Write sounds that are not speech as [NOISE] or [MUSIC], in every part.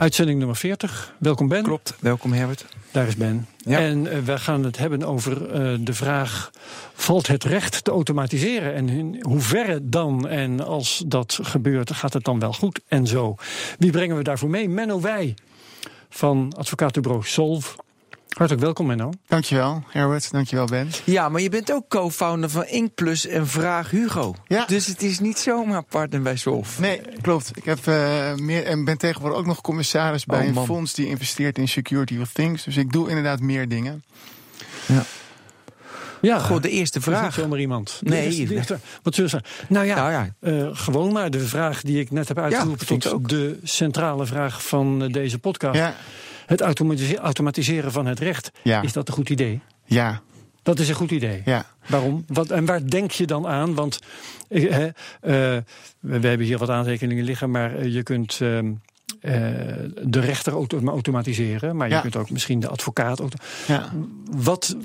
Uitzending nummer 40. Welkom Ben. Klopt, welkom Herbert. Daar is Ben. Ja. En uh, we gaan het hebben over uh, de vraag: valt het recht te automatiseren? En in hoeverre dan? En als dat gebeurt, gaat het dan wel goed? En zo. Wie brengen we daarvoor mee? Menno Wij van advocatenbureau Solve. Hartelijk welkom, Menno. Dankjewel, Herbert. Dankjewel, Ben. Ja, maar je bent ook co-founder van Inkplus en Vraag Hugo. Ja. Dus het is niet zomaar partner bij Solve. Nee, klopt. Ik heb, uh, meer, en ben tegenwoordig ook nog commissaris bij Oh, een man. fonds die investeert in Security of Things. Dus ik doe inderdaad meer dingen. Ja. Ja, Goed, de eerste is niet vraag. zomaar iemand. De Nee. eerste- de eerste- wat zullen we zeggen? Nou ja, Nou ja, eh, gewoon maar de vraag die ik net heb uitgeroepen tot ook. de centrale vraag van eh, deze podcast. Ja, Het automatise- automatiseren van het recht. Ja. Is dat een goed idee? ja, Dat is een goed idee. ja. Waarom? Wat, en waar denk je dan aan? Want eh, eh, we, hebben hier wat aantekeningen liggen, maar eh, je kunt ehm, eh, de rechter auto- automatiseren, maar je Ja. kunt ook misschien de advocaat. ja. Wat?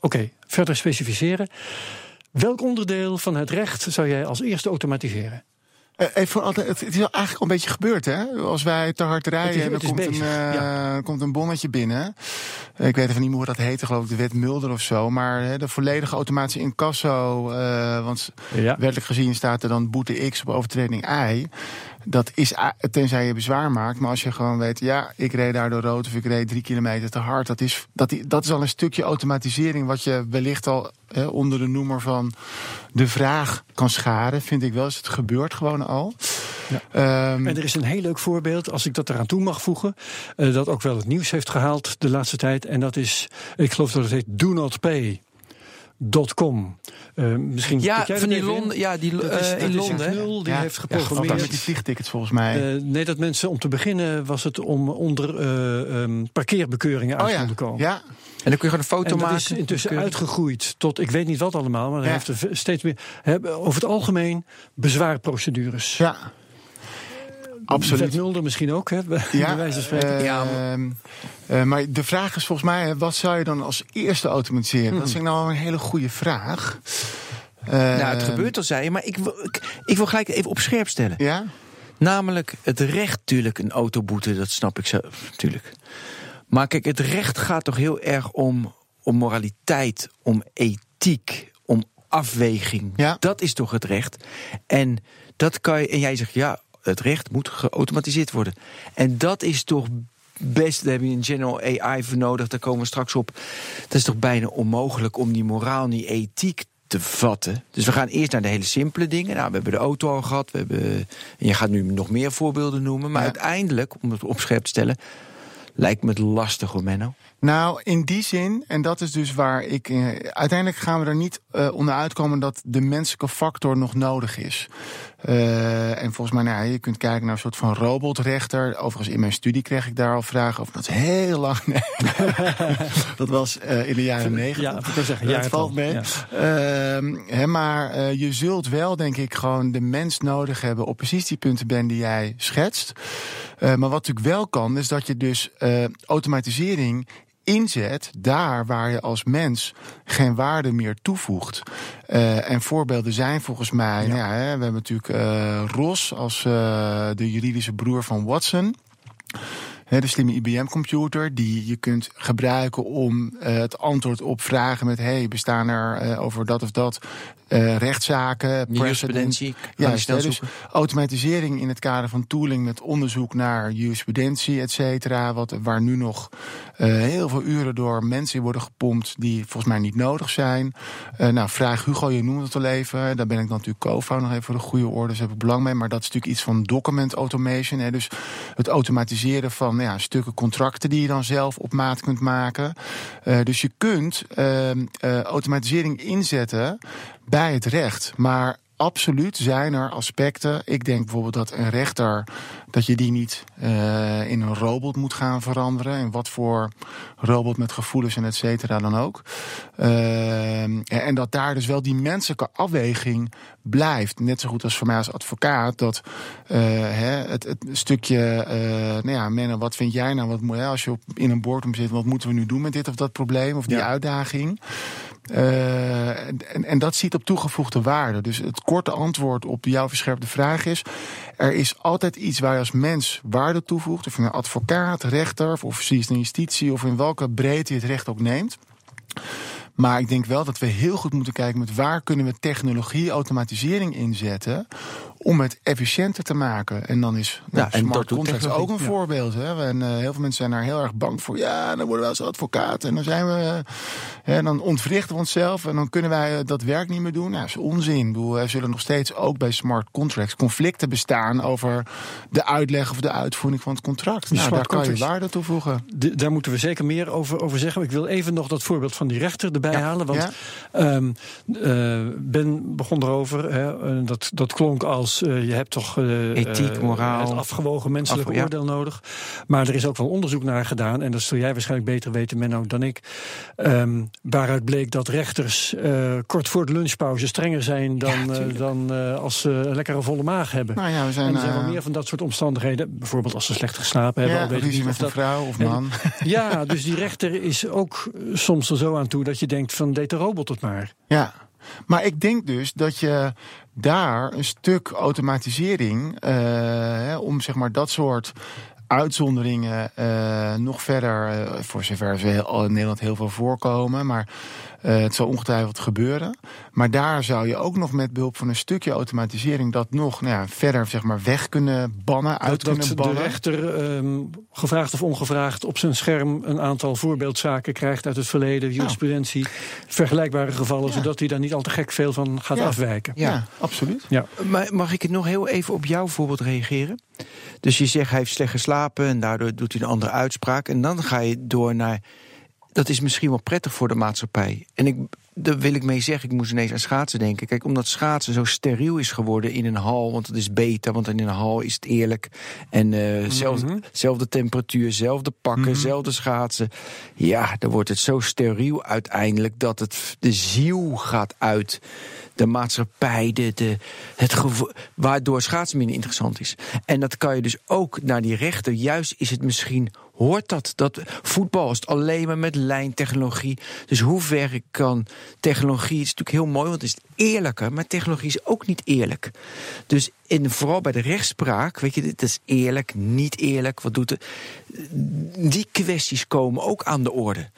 Oké, verder specificeren. Welk onderdeel van het recht zou jij als eerste automatiseren? Eh, even voor altijd, het, is wel eigenlijk al een beetje gebeurd, hè? Als wij te hard rijden en er komt, bezig, een, eh, ja. er komt een bonnetje binnen. Eh, Ik weet even niet meer hoe dat heette, geloof ik, de wet Mulder of zo. Maar hè, de volledige automatische incasso, eh, want Ja. wettelijk gezien staat er dan boete X op overtreding Y. Dat is, tenzij je bezwaar maakt. Maar als je gewoon weet, ja, ik reed daar door rood of ik reed drie kilometer te hard. Dat is, dat, dat is al een stukje automatisering wat je wellicht al hè, onder de noemer van de vraag kan scharen. Vind ik wel eens. Het gebeurt gewoon al. Ja. Ehm, En er is een heel leuk voorbeeld, als ik dat eraan toe mag voegen, eh, dat ook wel het nieuws heeft gehaald de laatste tijd. En dat is, ik geloof dat het heet Do Not Pay. .com. Eh, misschien ja van die? Londen, ja, die, is, eh, in Londen. knul die ja, heeft ja, geprogrammeerd. met die vliegtickets volgens mij. Eh, nee, dat mensen om te beginnen was het om onder eh, ehm, parkeerbekeuringen uit oh ja, konden komen. ja, En dan kun je gewoon een foto En dat maken. is intussen uitgegroeid tot, ik weet niet wat allemaal, maar hij Ja. heeft er steeds meer. hè, over het algemeen bezwaarprocedures. ja. Absoluut. Mulder misschien ook, hè, [LAUGHS] bij Ja, wijze van spreken. eh, Ja, maar- eh, maar de vraag is volgens mij, wat zou je dan als eerste automatiseren? Dat is Hmm. nou een hele goede vraag. Nou, het Ehm, gebeurt al, zei je. Maar ik wil, ik, ik wil gelijk even op scherp stellen. Ja? Namelijk het recht, natuurlijk, een autoboete, dat snap ik zelf, natuurlijk. Maar kijk, het recht gaat toch heel erg om, om moraliteit, om ethiek, om afweging. Ja. Dat is toch het recht. En dat kan je, en jij zegt ja, het recht moet geautomatiseerd worden. En dat is toch best, daar heb je een general AI voor nodig, daar komen we straks op. Dat is toch bijna onmogelijk om die moraal en die ethiek te vatten. Dus we gaan eerst naar de hele simpele dingen. Nou, we hebben de auto al gehad. We hebben, en je gaat nu nog meer voorbeelden noemen. Maar Ja. uiteindelijk, om het op scherp te stellen, lijkt me het lastig hoor, Menno. Nou, in die zin, en dat is dus waar ik. eh, uiteindelijk gaan we er niet eh, onder uitkomen dat de menselijke factor nog nodig is. Eh, en volgens mij, nou, je kunt kijken naar een soort van robotrechter. Overigens, in mijn studie kreeg ik daar al vragen over. Dat is heel lang. Nee. [LAUGHS] dat was eh, in de jaren negentig. Ja, wil zeggen, Dat jaartal. valt mee. Ja. Hè, maar eh, je zult wel, denk ik, gewoon de mens nodig hebben op precies die punten ben die jij schetst. Maar wat natuurlijk wel kan, is dat je dus automatisering inzet daar waar je als mens geen waarde meer toevoegt. Eh, en voorbeelden zijn volgens mij, nou ja, hè, we hebben natuurlijk eh, Ros als eh, de juridische broer van Watson. De slimme IBM-computer die je kunt gebruiken om het antwoord op vragen met: hey, bestaan er over dat of dat eh, rechtszaken? Jurisprudentie, hè, dus automatisering in het kader van tooling met onderzoek naar jurisprudentie, et cetera. Wat, waar nu nog eh, heel veel uren door mensen worden gepompt die volgens mij niet nodig zijn. Eh, nou, vraag Hugo, je noemde het al even. Daar ben ik dan natuurlijk co-founder nog even voor de goede orde. Dus heb ik belang mee. Maar dat is natuurlijk iets van document automation. Hè, dus het automatiseren van ja, stukken contracten die je dan zelf op maat kunt maken. Eh, dus je kunt eh, eh, automatisering inzetten bij het recht. Maar absoluut zijn er aspecten. Ik denk bijvoorbeeld dat een rechter, dat je die niet uh, in een robot moet gaan veranderen. En wat voor robot met gevoelens en et cetera dan ook. Uh, en dat daar dus wel die menselijke afweging blijft. Net zo goed als voor mij als advocaat. Dat uh, hè, het, het stukje, nou ja, Menno, wat vind jij nou? Wat, hè, als je op, in een boardroom zit, wat moeten we nu doen met dit of dat probleem of die ja. uitdaging? Uh, en, en, dat ziet op toegevoegde waarde. Dus het korte antwoord op jouw verscherpte vraag is: er is altijd iets waar je als mens waarde toevoegt. Of een advocaat, rechter of officier van justitie of in welke breedte je het recht ook neemt. Maar ik denk wel dat we heel goed moeten kijken met waar kunnen we technologie, automatisering inzetten om het efficiënter te maken. En dan is nou, ja, en smart contracts ook een voorbeeld. Hè? En uh, heel veel mensen zijn daar heel erg bang voor. Ja, dan worden wij als advocaat en dan zijn we. Uh, dan ontwrichten we onszelf en dan kunnen wij uh, dat werk niet meer doen. Nou, dat is onzin. Ik bedoel, er zullen nog steeds ook bij smart contracts conflicten bestaan over de uitleg of de uitvoering van het contract. Nou, daar kan je waarde toevoegen. De, daar moeten we zeker meer over, over zeggen. Ik wil even nog dat voorbeeld van die rechter erbij ja. halen. Want um, Ben begon erover. Hè, dat, dat klonk als uh, je hebt toch uh, ethiek, moraal, het afgewogen menselijk oordeel ja. nodig. Maar er is ook wel onderzoek naar gedaan, en dat zul jij waarschijnlijk beter weten, Menno, dan ik. Um, waaruit bleek dat rechters kort voor de lunchpauze strenger zijn dan, ja, dan als ze een lekkere volle maag hebben. Nou ja, we zijn, en er zijn wel meer van dat soort omstandigheden. Bijvoorbeeld als ze slecht geslapen hebben. Ja, al weet met een vrouw of man. En, [LAUGHS] ja, dus die rechter is ook soms er zo aan toe dat je denkt van deed de robot het maar. Ja. Maar ik denk dus dat je daar een stuk automatisering, uh, om zeg maar dat soort uitzonderingen uh, nog verder, uh, voor zover ze heel, in Nederland heel veel voorkomen, maar het zal ongetwijfeld gebeuren. Maar daar zou je ook nog met behulp van een stukje automatisering dat nog nou ja, verder zeg maar, weg kunnen bannen, uit dat, kunnen bannen. de rechter, um, gevraagd of ongevraagd, op zijn scherm een aantal voorbeeldzaken krijgt uit het verleden, jurisprudentie, nou. vergelijkbare gevallen, ja. zodat hij daar niet al te gek veel van gaat ja. afwijken. Ja, ja, absoluut. Ja. Maar mag ik het nog heel even op jouw voorbeeld reageren? Dus je zegt hij heeft slecht geslapen en daardoor doet hij een andere uitspraak. En dan ga je door naar dat is misschien wel prettig voor de maatschappij. En ik, daar wil ik mee zeggen, ik moest ineens aan schaatsen denken. Kijk, omdat schaatsen zo steriel is geworden in een hal, want het is beter, want in een hal is het eerlijk. En uh, mm -hmm. zelfde, zelfde temperatuur, zelfde pakken, mm -hmm. zelfde schaatsen. Ja, dan wordt het zo steriel uiteindelijk dat het de ziel gaat uit de maatschappij, de, de, het waardoor schaatsen minder interessant is. En dat kan je dus ook naar die rechter. Juist is het misschien hoort dat. dat voetbal is alleen maar met lijntechnologie. Dus hoe ver kan technologie... is natuurlijk heel mooi, want het is eerlijker... maar technologie is ook niet eerlijk. Dus in, vooral bij de rechtspraak, weet je, het is eerlijk, niet eerlijk, wat doet het? Die kwesties komen ook aan de orde.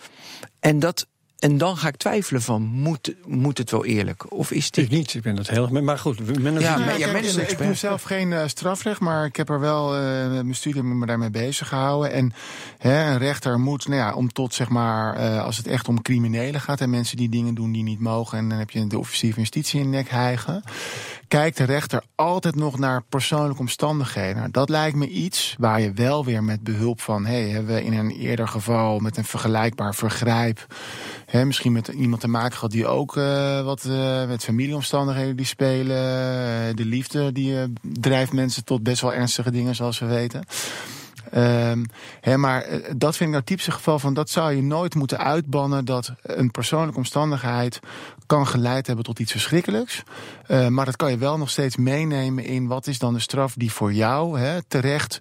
En dat en dan ga ik twijfelen van, moet, moet het wel eerlijk? Of is dit... Ik niet, ik ben het heel erg... Maar goed, ja, maar, ja, ik, ik doe zelf geen uh, strafrecht, maar ik heb er wel uh, mijn studie me daarmee bezig gehouden. En hè, een rechter moet, nou ja, om tot zeg maar, uh, als het echt om criminelen gaat... en mensen die dingen doen die niet mogen... en dan heb je de officier van justitie in de nek hijgen... kijkt de rechter altijd nog naar persoonlijke omstandigheden. Nou, dat lijkt me iets waar je wel weer met behulp van... hey, hebben we in een eerder geval met een vergelijkbaar vergrijp... He, misschien met iemand te maken gehad die ook uh, wat uh, met familieomstandigheden die spelen. Uh, de liefde die drijft mensen tot best wel ernstige dingen, zoals we weten. Um, maar dat vind ik nou typische geval van dat zou je nooit moeten uitbannen dat een persoonlijke omstandigheid kan geleid hebben tot iets verschrikkelijks. Uh, maar dat kan je wel nog steeds meenemen in wat is dan de straf die voor jou he, terecht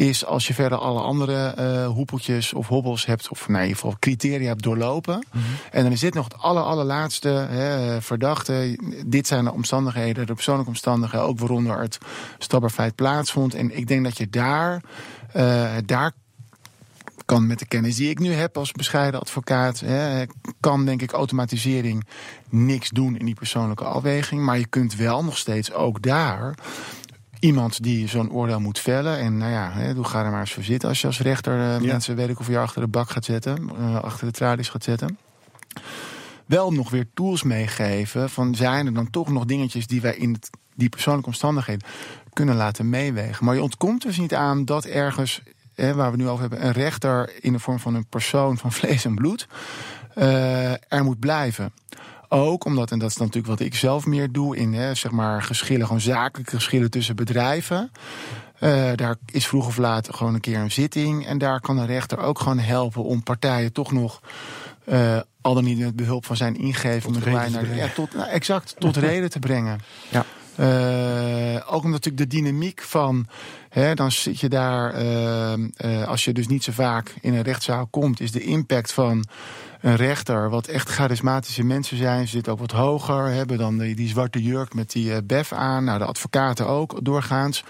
is als je verder alle andere uh, hoepeltjes of hobbels hebt, of nee, in ieder geval criteria hebt doorlopen. Mm -hmm. En dan is dit nog het aller, allerlaatste hè, verdachte. Dit zijn de omstandigheden, de persoonlijke omstandigheden, ook waaronder het strafbaar plaatsvond. En ik denk dat je daar, uh, daar kan met de kennis die ik nu heb als bescheiden advocaat, hè, kan denk ik automatisering niks doen in die persoonlijke afweging. Maar je kunt wel nog steeds ook daar iemand die zo'n oordeel moet vellen. En nou ja, hè, doe ga er maar eens voor zitten als je als rechter uh, ja. mensen, weet ik of je achter de bak gaat zetten, uh, achter de tralies gaat zetten. Wel nog weer tools meegeven van zijn er dan toch nog dingetjes die wij in het, die persoonlijke omstandigheden kunnen laten meewegen. Maar je ontkomt dus niet aan dat ergens, hè, waar we nu over hebben, een rechter in de vorm van een persoon van [LAUGHS] vlees en bloed uh, er moet blijven. Ook omdat, en dat is dan natuurlijk wat ik zelf meer doe in hè, zeg maar geschillen, gewoon zakelijke geschillen tussen bedrijven. Uh, daar is vroeg of laat gewoon een keer een zitting. En daar kan een rechter ook gewoon helpen om partijen toch nog. Uh, al dan niet met behulp van zijn reden te ja, tot, nou, exact, tot [LAUGHS] reden te brengen. Ja. Uh, ook omdat natuurlijk de dynamiek van. Hè, dan zit je daar. als je dus niet zo vaak in een rechtszaal komt, is de impact van een rechter, wat echt charismatische mensen zijn. Ze zitten ook wat hoger, hebben dan die, die zwarte jurk met die bef aan. Nou, de advocaten ook doorgaans.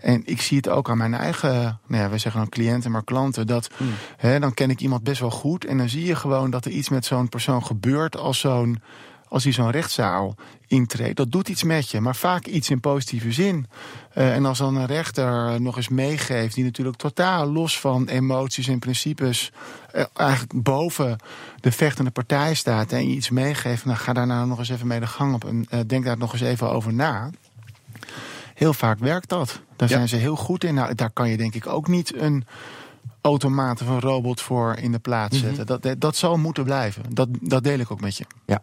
En ik zie het ook aan mijn eigen, nou ja, wij zeggen dan cliënten, maar klanten. Dat Hmm. hè, dan ken ik iemand best wel goed. En dan zie je gewoon dat er iets met zo'n persoon gebeurt als zo'n. Als hij zo'n rechtszaal intreedt, dat doet iets met je, maar vaak iets in positieve zin. Uh, en als dan een rechter nog eens meegeeft, die natuurlijk totaal los van emoties en principes, uh, eigenlijk boven de vechtende partij staat en je iets meegeeft, dan ga daar nou nog eens even mee de gang op en uh, denk daar nog eens even over na. Heel vaak werkt dat. Daar ja. zijn ze heel goed in. Nou, daar kan je denk ik ook niet een automaat of een robot voor in de plaats zetten. Mm -hmm. dat, dat zal moeten blijven. Dat, dat deel ik ook met je. Ja.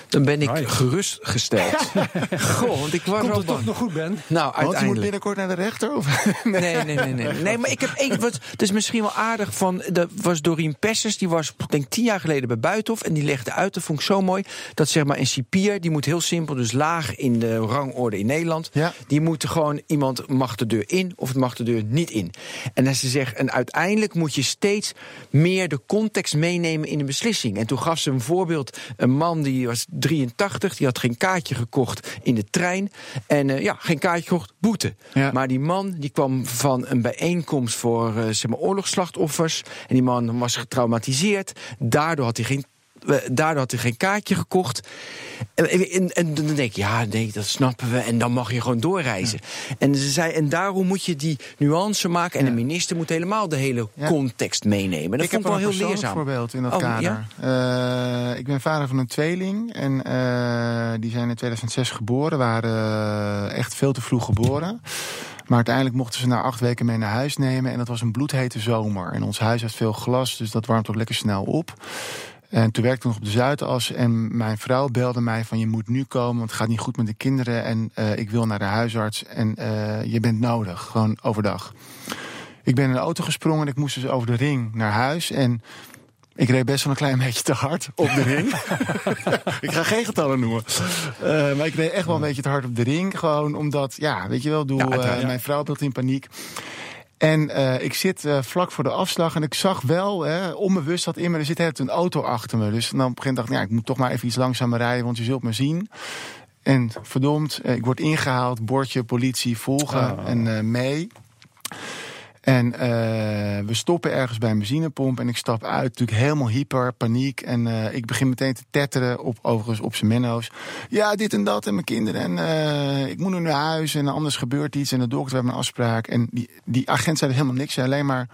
Dan ben ik right. gerustgesteld. [LAUGHS] Goh, want ik was Komt al het toch nog goed, Ben? Nou, Want uiteindelijk. je moet binnenkort naar de rechter? Of? [LAUGHS] Nee, nee, nee, nee. [LAUGHS] nee maar ik heb één. Wat, het is misschien wel aardig van. Dat was Doreen Pessers. Die was, denk tien jaar geleden bij Buitenhof. En die legde uit. Dat vond ik zo mooi. Dat zeg maar een cipier. Die moet heel simpel. Dus laag in de rangorde in Nederland. Ja. Die moet gewoon. Iemand mag de deur in. Of het mag de deur niet in. En dan ze zegt. En uiteindelijk moet je steeds meer de context meenemen in de beslissing. En toen gaf ze een voorbeeld. Een man die was 83. Die had geen kaartje gekocht in de trein. En uh, ja, geen kaartje gekocht, boete. Ja. Maar die man die kwam van een bijeenkomst voor uh, zeg maar, oorlogsslachtoffers. En die man was getraumatiseerd. Daardoor had hij geen daardoor had hij geen kaartje gekocht. En, en, en, dan denk je, ja, nee, dat snappen we. En dan mag je gewoon doorreizen. Ja. En ze zei, en daarom moet je die nuance maken. En ja. de minister moet helemaal de hele ja. context meenemen. Dat ik vond heb ik wel heel een leerzaam. voorbeeld in dat oh, kader. Uh, ik ben vader van een tweeling. En uh, die zijn in 2006 geboren. Waren uh, echt veel te vroeg geboren. Maar uiteindelijk mochten ze na acht weken mee naar huis nemen. En dat was een bloedhete zomer. En ons huis heeft veel glas, dus dat warmt ook lekker snel op. En toen werkte ik nog op de Zuidas. En mijn vrouw belde mij van je moet nu komen, want het gaat niet goed met de kinderen. En uh, ik wil naar de huisarts en uh, je bent nodig, gewoon overdag. Ik ben in de auto gesprongen en ik moest dus over de ring naar huis. En ik reed best wel een klein [LAUGHS] beetje te hard op de ring. [LAUGHS] ik ga geen getallen noemen. Uh, maar ik reed echt wel een beetje te hard op de ring. Gewoon omdat, ja, weet je wel, doe, ja, mijn vrouw beeld in paniek. En uh, ik zit uh, vlak voor de afslag en ik zag wel, hè, onbewust dat in me, er zit net een auto achter me. Dus dan op een dacht ik, ja, ik moet toch maar even iets langzamer rijden, want je zult me zien. En verdomd, ik word ingehaald, bordje, politie, volgen oh. en uh, mee. En uh, we stoppen ergens bij een benzinepomp en ik stap uit, natuurlijk helemaal hyper, paniek. En uh, ik begin meteen te tetteren, op, overigens op zijn menno's. Ja, dit en dat en mijn kinderen en uh, ik moet nu naar huis en anders gebeurt iets. En de dokter heeft een afspraak. En die, die agent zei helemaal niks, zei alleen maar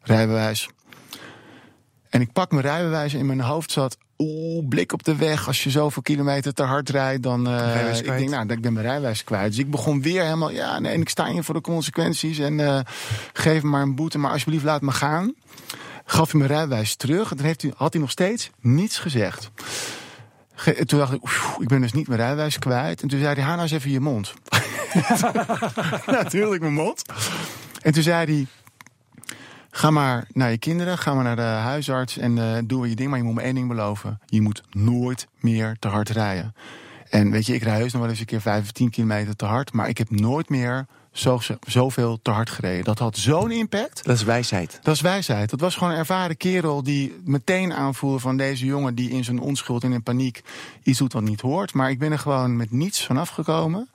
rijbewijs. En ik pak mijn rijbewijs in mijn hoofd zat... Oeh, blik op de weg. Als je zoveel kilometer te hard rijdt, dan... Uh, ik denk, nou, ik ben mijn rijbewijs kwijt. Dus ik begon weer helemaal... Ja, nee, en ik sta hier voor de consequenties. En uh, geef me maar een boete, maar alsjeblieft laat me gaan. Gaf hij mijn rijbewijs terug. En toen heeft hij, had hij nog steeds niets gezegd. Ge toen dacht ik, oef, ik ben dus niet mijn rijbewijs kwijt. En toen zei hij, haal nou eens even je mond. [LAUGHS] Natuurlijk mijn mond. En toen zei hij... Ga maar naar je kinderen, ga maar naar de huisarts en uh, doe je ding. Maar je moet me één ding beloven. Je moet nooit meer te hard rijden. En weet je, ik rij heus nog wel eens een keer 5 of 10 kilometer te hard. Maar ik heb nooit meer zo, zoveel te hard gereden. Dat had zo'n impact. Dat is wijsheid. Dat is wijsheid. Dat was gewoon een ervaren kerel die meteen aanvoelde van deze jongen... die in zijn onschuld en in paniek iets doet wat niet hoort. Maar ik ben er gewoon met niets vanaf gekomen.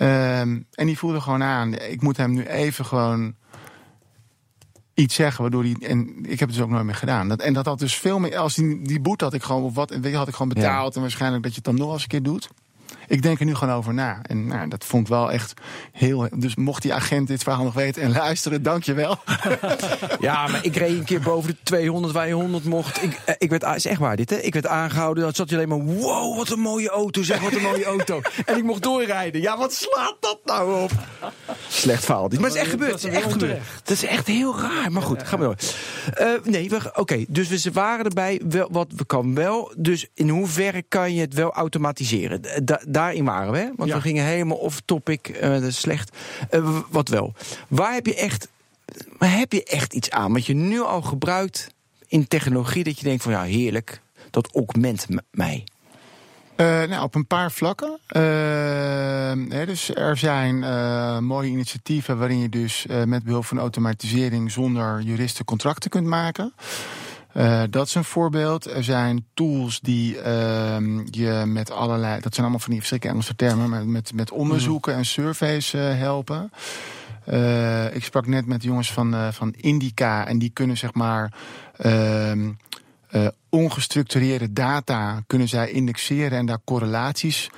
Um, en die voelde gewoon aan, ik moet hem nu even gewoon iets zeggen waardoor hij en ik heb het dus ook nooit meer gedaan. Dat, en dat had dus veel meer als die, die boete had ik gewoon of wat weet je, had ik gewoon betaald ja. en waarschijnlijk dat je het dan nog eens een keer doet. Ik denk er nu gewoon over na. En nou, dat vond ik wel echt heel. Dus mocht die agent dit verhaal nog weten en luisteren, dankjewel. [LAUGHS] Ja, maar ik reed een keer boven de 200 waar je 100 mocht. Ik, eh, ik werd, is echt waar dit, hè? Ik werd aangehouden. Dan zat je alleen maar, wow, wat een mooie auto, zeg, wat een mooie auto. [LAUGHS] En ik mocht doorrijden. Ja, wat slaat dat nou op? Slecht verhaal. Maar het is echt gebeurd. Dat Het is echt gebeurd. Dat is echt heel raar. Maar goed, gaan we door. Eh, nee, we- oké. dus we waren erbij. Wel, wat we kan wel. Dus in hoeverre kan je het wel automatiseren? Da- daarin waren we, hè? Want Ja. we gingen helemaal off topic. dat is slecht. Eh, wat wel. Waar heb je echt maar heb je echt iets aan wat je nu al gebruikt in technologie dat je denkt van ja, heerlijk, dat augment mij? Eh, nou, op een paar vlakken. Hè, dus er zijn mooie initiatieven waarin je dus met behulp van automatisering zonder juristen contracten kunt maken. Eh, dat is een voorbeeld. Er zijn tools die ehm, je met allerlei, dat zijn allemaal van die verschillende Engelse termen, maar met, met onderzoeken en surveys eh, helpen. Eh, ik sprak net met jongens van, van Indica en die kunnen zeg maar ehm, eh, ongestructureerde data kunnen zij indexeren en daar correlaties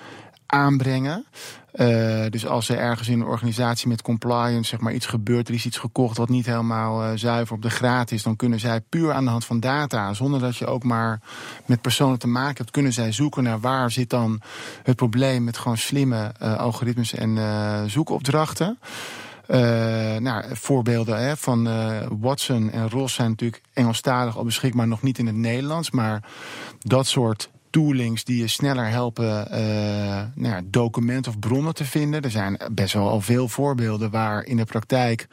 aanbrengen. Eh, dus als er ergens in een organisatie met compliance zeg maar, iets gebeurt, er is iets gekocht wat niet helemaal eh, zuiver op de graad is, dan kunnen zij puur aan de hand van data, zonder dat je ook maar met personen te maken hebt, kunnen zij zoeken naar waar zit dan het probleem met gewoon slimme eh, algoritmes en zoekopdrachten. Eh, nou, voorbeelden hè, van Watson en Ross zijn natuurlijk Engelstalig al beschikbaar, nog niet in het Nederlands. Maar dat soort toolings die je sneller helpen eh, nou ja, documenten of bronnen te vinden. Er zijn best wel al veel voorbeelden waar in de praktijk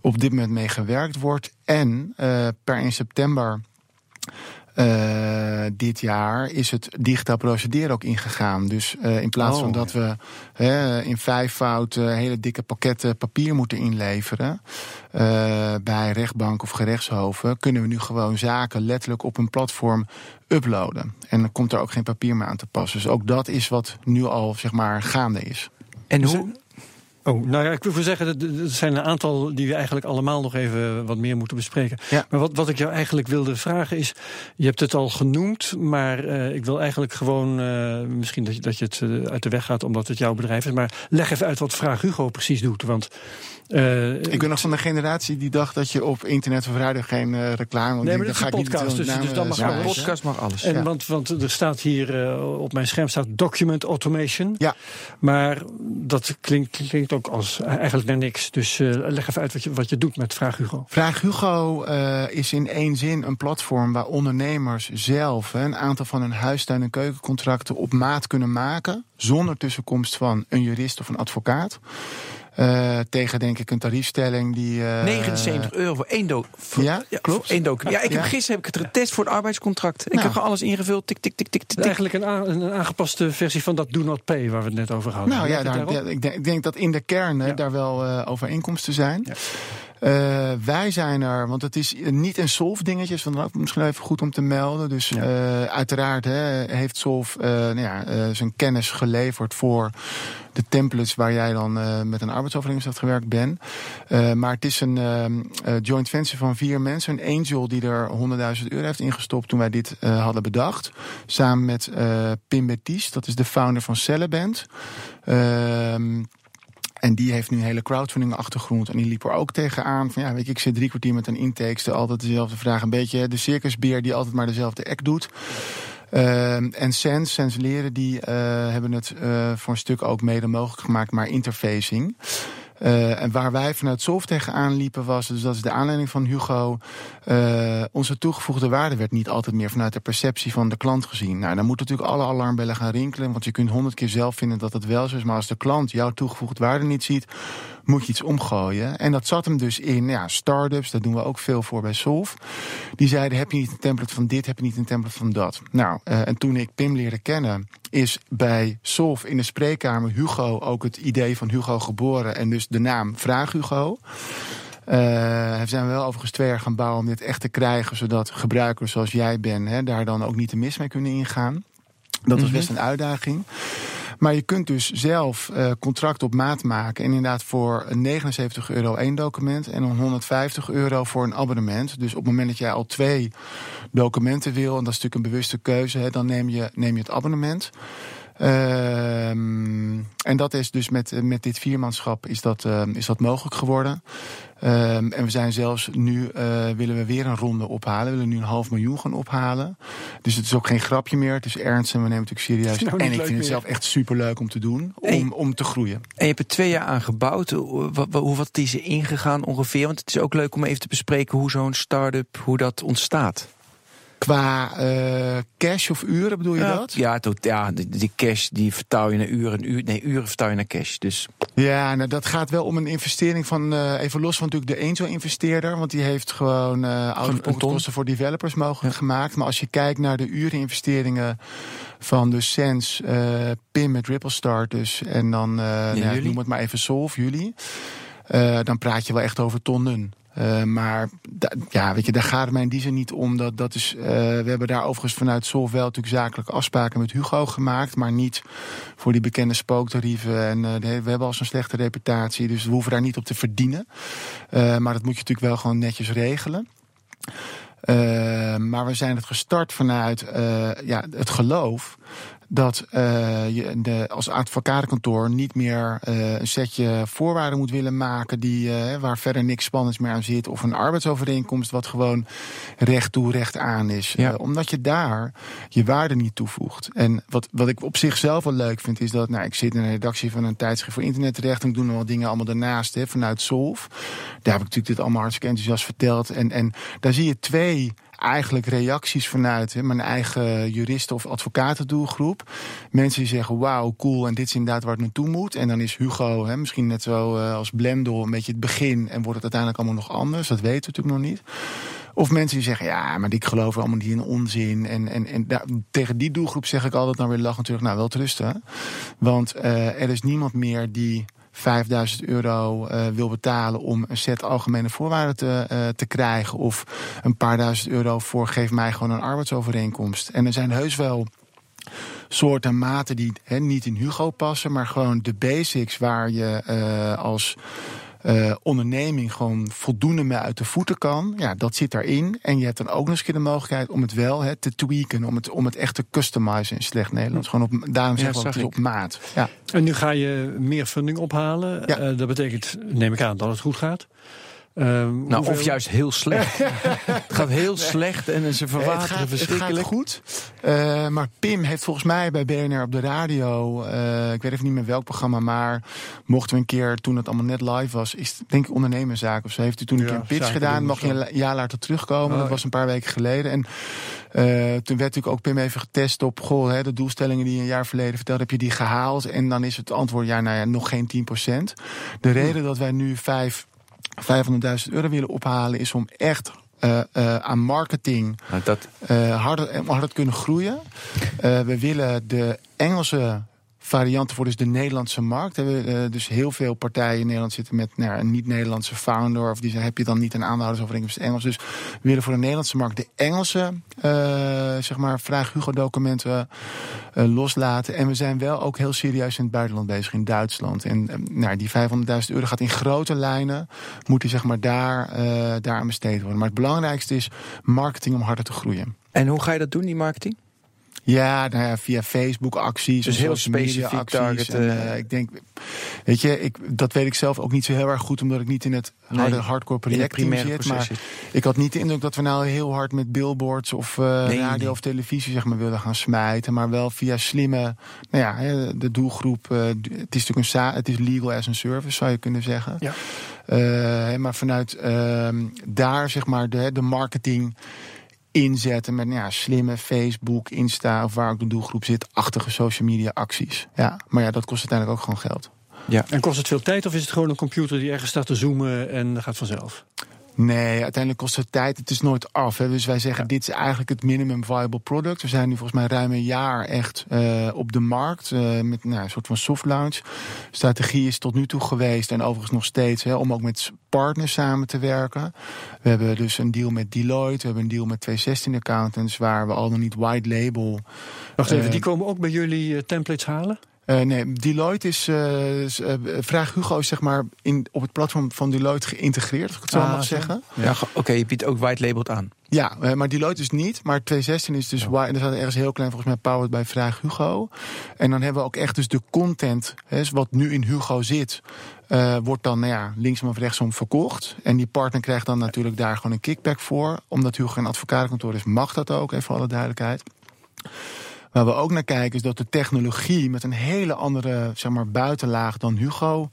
op dit moment mee gewerkt wordt. En eh, per 1 september eh, dit jaar is het digitaal procederen ook ingegaan. Dus eh, in plaats Oh. van dat we in vijfvoud hele dikke pakketten papier moeten inleveren eh, bij rechtbank of gerechtshoven, kunnen we nu gewoon zaken letterlijk op een platform uploaden. En dan komt er ook geen papier meer aan te passen. Dus ook dat is wat nu al zeg maar gaande is. En Dus, hoe? Oh, nou ja, ik wil zeggen, dat- er zijn een aantal die we eigenlijk allemaal nog even wat meer moeten bespreken. Ja. Maar wat, wat ik jou eigenlijk wilde vragen is, je hebt het al genoemd, maar eh, ik wil eigenlijk gewoon, eh, misschien dat je, dat je het eh, uit de weg gaat omdat het jouw bedrijf is, maar leg even uit wat Vraag Hugo precies doet. Want eh, Ik ben nog van de generatie die dacht dat je op internet of radio geen eh, reclame. want Nee, maar dit is dan een ga ik niet podcast, de dus- dus dan eh, mag Ja, eens. podcast mag alles. En Ja. want, want er staat hier eh, op mijn scherm staat document automation. Ja. Maar dat klinkt, klinkt ook als eigenlijk naar niks. Dus eh, leg even uit wat je, wat je doet met Vraag Hugo. Vraag Hugo eh, is in één zin een platform waar ondernemers zelf een aantal van hun huistuin- en keukencontracten op maat kunnen maken. Zonder tussenkomst van een jurist of een advocaat. Eh, tegen denk ik een tariefstelling die. eh, 79 euro voor één do voor- Ja, klopt. voor één document. Ja, ik heb Ja. gisteren heb ik het getest voor het arbeidscontract. Ik Nou. heb gewoon alles ingevuld. Tik, tik, tik, tik, tik. Eigenlijk een, een aangepaste versie van dat Do Not Pay waar we het net over hadden. Nou ja, daar, ik, denk, ik denk dat in de kern daar wel eh, overeenkomsten zijn. Eh, wij zijn er, want het is niet een Solf dingetje, is misschien even goed om te melden. Dus Ja. eh, uiteraard hè, heeft Solf eh, nou ja, zijn kennis geleverd voor de templates waar jij dan met een arbeidsovereenkomst gewerkt bent. Maar het is een ehm, eh, joint venture van vier mensen. Een angel die er 100.000 euro heeft ingestopt toen wij dit hadden bedacht. Samen met Pim Bettice, dat is de founder van Celleband. Ehm en die heeft nu een hele crowdfunding achtergrond. En die liep er ook tegenaan. Van ja, weet je, ik zit drie kwartier met een intake. Altijd dezelfde vraag. Een beetje de circusbeer die altijd maar dezelfde act doet. Ehm, en Sens, Sens Leren, die eh, hebben het eh, voor een stuk ook mede mogelijk gemaakt, maar interfacing. Eh, en waar wij vanuit Solf tegenaan liepen was, dus dat is de aanleiding van Hugo, eh, onze toegevoegde waarde werd niet altijd meer vanuit de perceptie van de klant gezien. Nou, dan moeten natuurlijk alle alarmbellen gaan rinkelen, want je kunt honderd keer zelf vinden dat het wel zo is, maar als de klant jouw toegevoegde waarde niet ziet, moet je iets omgooien. En dat zat hem dus in ja, start-ups, daar doen we ook veel voor bij Solf. Die zeiden, heb je niet een template van dit, heb je niet een template van dat. Nou, eh, en toen ik Pim leerde kennen, is bij Solf in de spreekkamer Hugo ook het idee van Hugo geboren. En dus de naam Vraag Hugo. Eh we zijn wel overigens twee jaar gaan bouwen om dit echt te krijgen, zodat gebruikers zoals jij bent, hè, daar dan ook niet te mis mee kunnen ingaan. Dat was best een uitdaging. Maar je kunt dus zelf eh contract op maat maken. En inderdaad voor 79 euro één document en dan 150 euro voor een abonnement. Dus op het moment dat jij al twee documenten wil, en dat is natuurlijk een bewuste keuze, hè, dan neem je, neem je het abonnement. Ehm, en dat is dus met, met dit viermanschap is dat, eh, is dat mogelijk geworden. Ehm, en we zijn zelfs nu eh, willen we weer een ronde ophalen. We willen nu een half miljoen gaan ophalen. Dus het is ook geen grapje meer. Het is ernst en we nemen het natuurlijk serieus. Nou, en ik vind het zelf echt super leuk om te doen. Om, Hey. om te groeien. En je hebt er twee jaar aan gebouwd. Hoe wat, hoe- wat is er ingegaan ongeveer? Want het is ook leuk om even te bespreken hoe zo'n start-up, hoe dat ontstaat. Qua eh, cash of uren bedoel je ja, dat? Ja, tot, ja die, die cash die vertaal je naar uren. Uur, nee, uren vertaal je naar cash. Dus Ja, nou, dat gaat wel om een investering van, eh, even los van natuurlijk de angel-investeerder. Want die heeft gewoon uh, oude ton. kosten voor developers mogelijk gemaakt. Maar als je kijkt naar de ureninvesteringen van de Sense, eh, PIM met Ripple Start dus. En dan, eh nou, noem het maar even Solve, jullie. Eh, dan praat je wel echt over tonnen. Eh, maar ja, weet je, daar gaat het mij in die zin niet om. Dat, dat is, eh, we hebben daar overigens vanuit Solve wel natuurlijk zakelijke afspraken met Hugo gemaakt. Maar niet voor die bekende spooktarieven. En eh, we hebben al zo'n slechte reputatie. Dus we hoeven daar niet op te verdienen. Maar dat moet je natuurlijk wel gewoon netjes regelen. Maar we zijn het gestart vanuit ja, het geloof dat eh, je de, als advocatenkantoor niet meer eh, een setje voorwaarden moet willen maken die, eh, waar verder niks spannends meer aan zit. Of een arbeidsovereenkomst wat gewoon recht toe, recht aan is. Ja. Omdat je daar je waarde niet toevoegt. En wat, wat ik op zichzelf wel leuk vind, is dat nou, ik zit in een redactie van een tijdschrift voor internet terecht. En ik doe nog wel dingen allemaal daarnaast hè, vanuit Solf. Daar heb ik natuurlijk dit allemaal hartstikke enthousiast verteld. En, en daar zie je twee eigenlijk reacties vanuit hè, mijn eigen juristen- of advocatendoelgroep. Mensen die zeggen, wauw, cool, en dit is inderdaad waar het naartoe moet. En dan is Hugo hè, misschien net zo eh, als Blendel een beetje het begin... en wordt het uiteindelijk allemaal nog anders. Dat weten we natuurlijk nog niet. Of mensen die zeggen, ja, maar ik geloof allemaal niet in onzin. En, en, en tegen die doelgroep zeg ik altijd dan weer lach natuurlijk, nou wel te rusten. Want eh, er is niemand meer die 5000 euro eh, wil betalen om een set algemene voorwaarden te, eh, te krijgen. Of een paar duizend euro voor geef mij gewoon een arbeidsovereenkomst. En er zijn heus wel soorten en maten die niet in Hugo passen, maar gewoon de basics waar je eh, als eh, onderneming gewoon voldoende mee uit de voeten kan. Ja, dat zit daarin. En je hebt dan ook nog eens keer de mogelijkheid om het wel hè, te tweaken, om het, om het echt te customizen in slecht Nederlands. Gewoon op, daarom Ja, zeggen we het ik. op maat. Ja. En nu ga je meer funding ophalen. Ja. Eh, dat betekent, neem ik aan, dat het goed gaat. Ehm, Nou, hoeveel- of juist heel slecht. [LAUGHS] het gaat heel slecht en ze het, verwateren gaat, het gaat verschrikkelijk. goed. Eh, maar Pim heeft volgens mij bij BNR op de radio, eh, ik weet even niet meer welk programma, maar mochten we een keer, toen het allemaal net live was, is het, denk ik ondernemerszaak of zo, heeft u toen een Ja, keer een pitch gedaan, mag je een jaar later terugkomen. Oh, dat was een paar weken geleden. En eh, toen werd natuurlijk ook Pim even getest op, goh, hè, de doelstellingen die je een jaar verleden vertelde, heb je die gehaald? En dan is het antwoord, ja, nou ja, nog geen 10%. De reden dat wij nu vijf 500.000 euro willen ophalen is om echt eh, eh, aan marketing Nou, dat, eh, harder, harder te kunnen groeien. We willen de Engelse varianten voor dus de Nederlandse markt. Hebben eh, dus heel veel partijen in Nederland zitten met nou, een niet-Nederlandse founder. Of die heb je dan niet een aandeelhoudersovereenkomst Engels. Dus we willen voor de Nederlandse markt de Engelse, eh, zeg maar, vraag Hugo-documenten eh, loslaten. En we zijn wel ook heel serieus in het buitenland bezig, in Duitsland. En nou, die 500.000 euro gaat in grote lijnen, moet die zeg maar daar, daar aan besteed worden. Maar het belangrijkste is marketing om harder te groeien. en hoe ga je dat doen, die marketing? Ja, nou ja, via Facebook acties. Dus heel specifiek targeten. En, eh, ik denk, weet je, ik, dat weet ik zelf ook niet zo heel erg goed, omdat ik niet in het harde, Nee, hardcore primaire zit. Maar ik had niet de indruk dat we nou heel hard met billboards of Nee, radio nee. of televisie zeg maar, willen gaan smijten. Maar wel via slimme, nou ja, de doelgroep. eh, het is natuurlijk een sa het is legal as a service, zou je kunnen zeggen. Ja. Maar vanuit ehm, daar zeg maar de, de marketing inzetten met nou ja, slimme Facebook, Insta of waar ook de doelgroep zit, achtige social media acties. Ja, maar ja, dat kost uiteindelijk ook gewoon geld. En kost het veel tijd of is het gewoon een computer die ergens staat te zoomen en gaat vanzelf? Nee, uiteindelijk kost het tijd. Het is nooit af. Hè. Dus wij zeggen, dit is eigenlijk het minimum viable product. We zijn nu volgens mij ruim een jaar echt eh, op de markt. eh, met nou, een soort van soft launch. Strategie is tot nu toe geweest. En overigens nog steeds. Hè, om ook met partners samen te werken. We hebben dus een deal met Deloitte. We hebben een deal met 216 accountants. Waar we al nog niet white label. Wacht even, Eh, die komen ook bij jullie templates halen? Eh, nee, Deloitte is. eh, is, eh, Vraag Hugo is zeg maar in, op het platform van Deloitte geïntegreerd, als ik het zo Ah, mag zo. zeggen. Ja, oké, je biedt ook white labeled aan. Ja, maar Deloitte dus niet. Maar 216 is dus waar. En er staat ergens heel klein volgens mij powered bij Vraag Hugo. En dan hebben we ook echt dus de content, hè, wat nu in Hugo zit, wordt dan nou ja, linksom of rechtsom verkocht. En die partner krijgt dan natuurlijk daar gewoon een kickback voor. Omdat Hugo een advocatenkantoor is, mag dat ook, even voor alle duidelijkheid. Waar we ook naar kijken is dat de technologie met een hele andere zeg maar, buitenlaag dan Hugo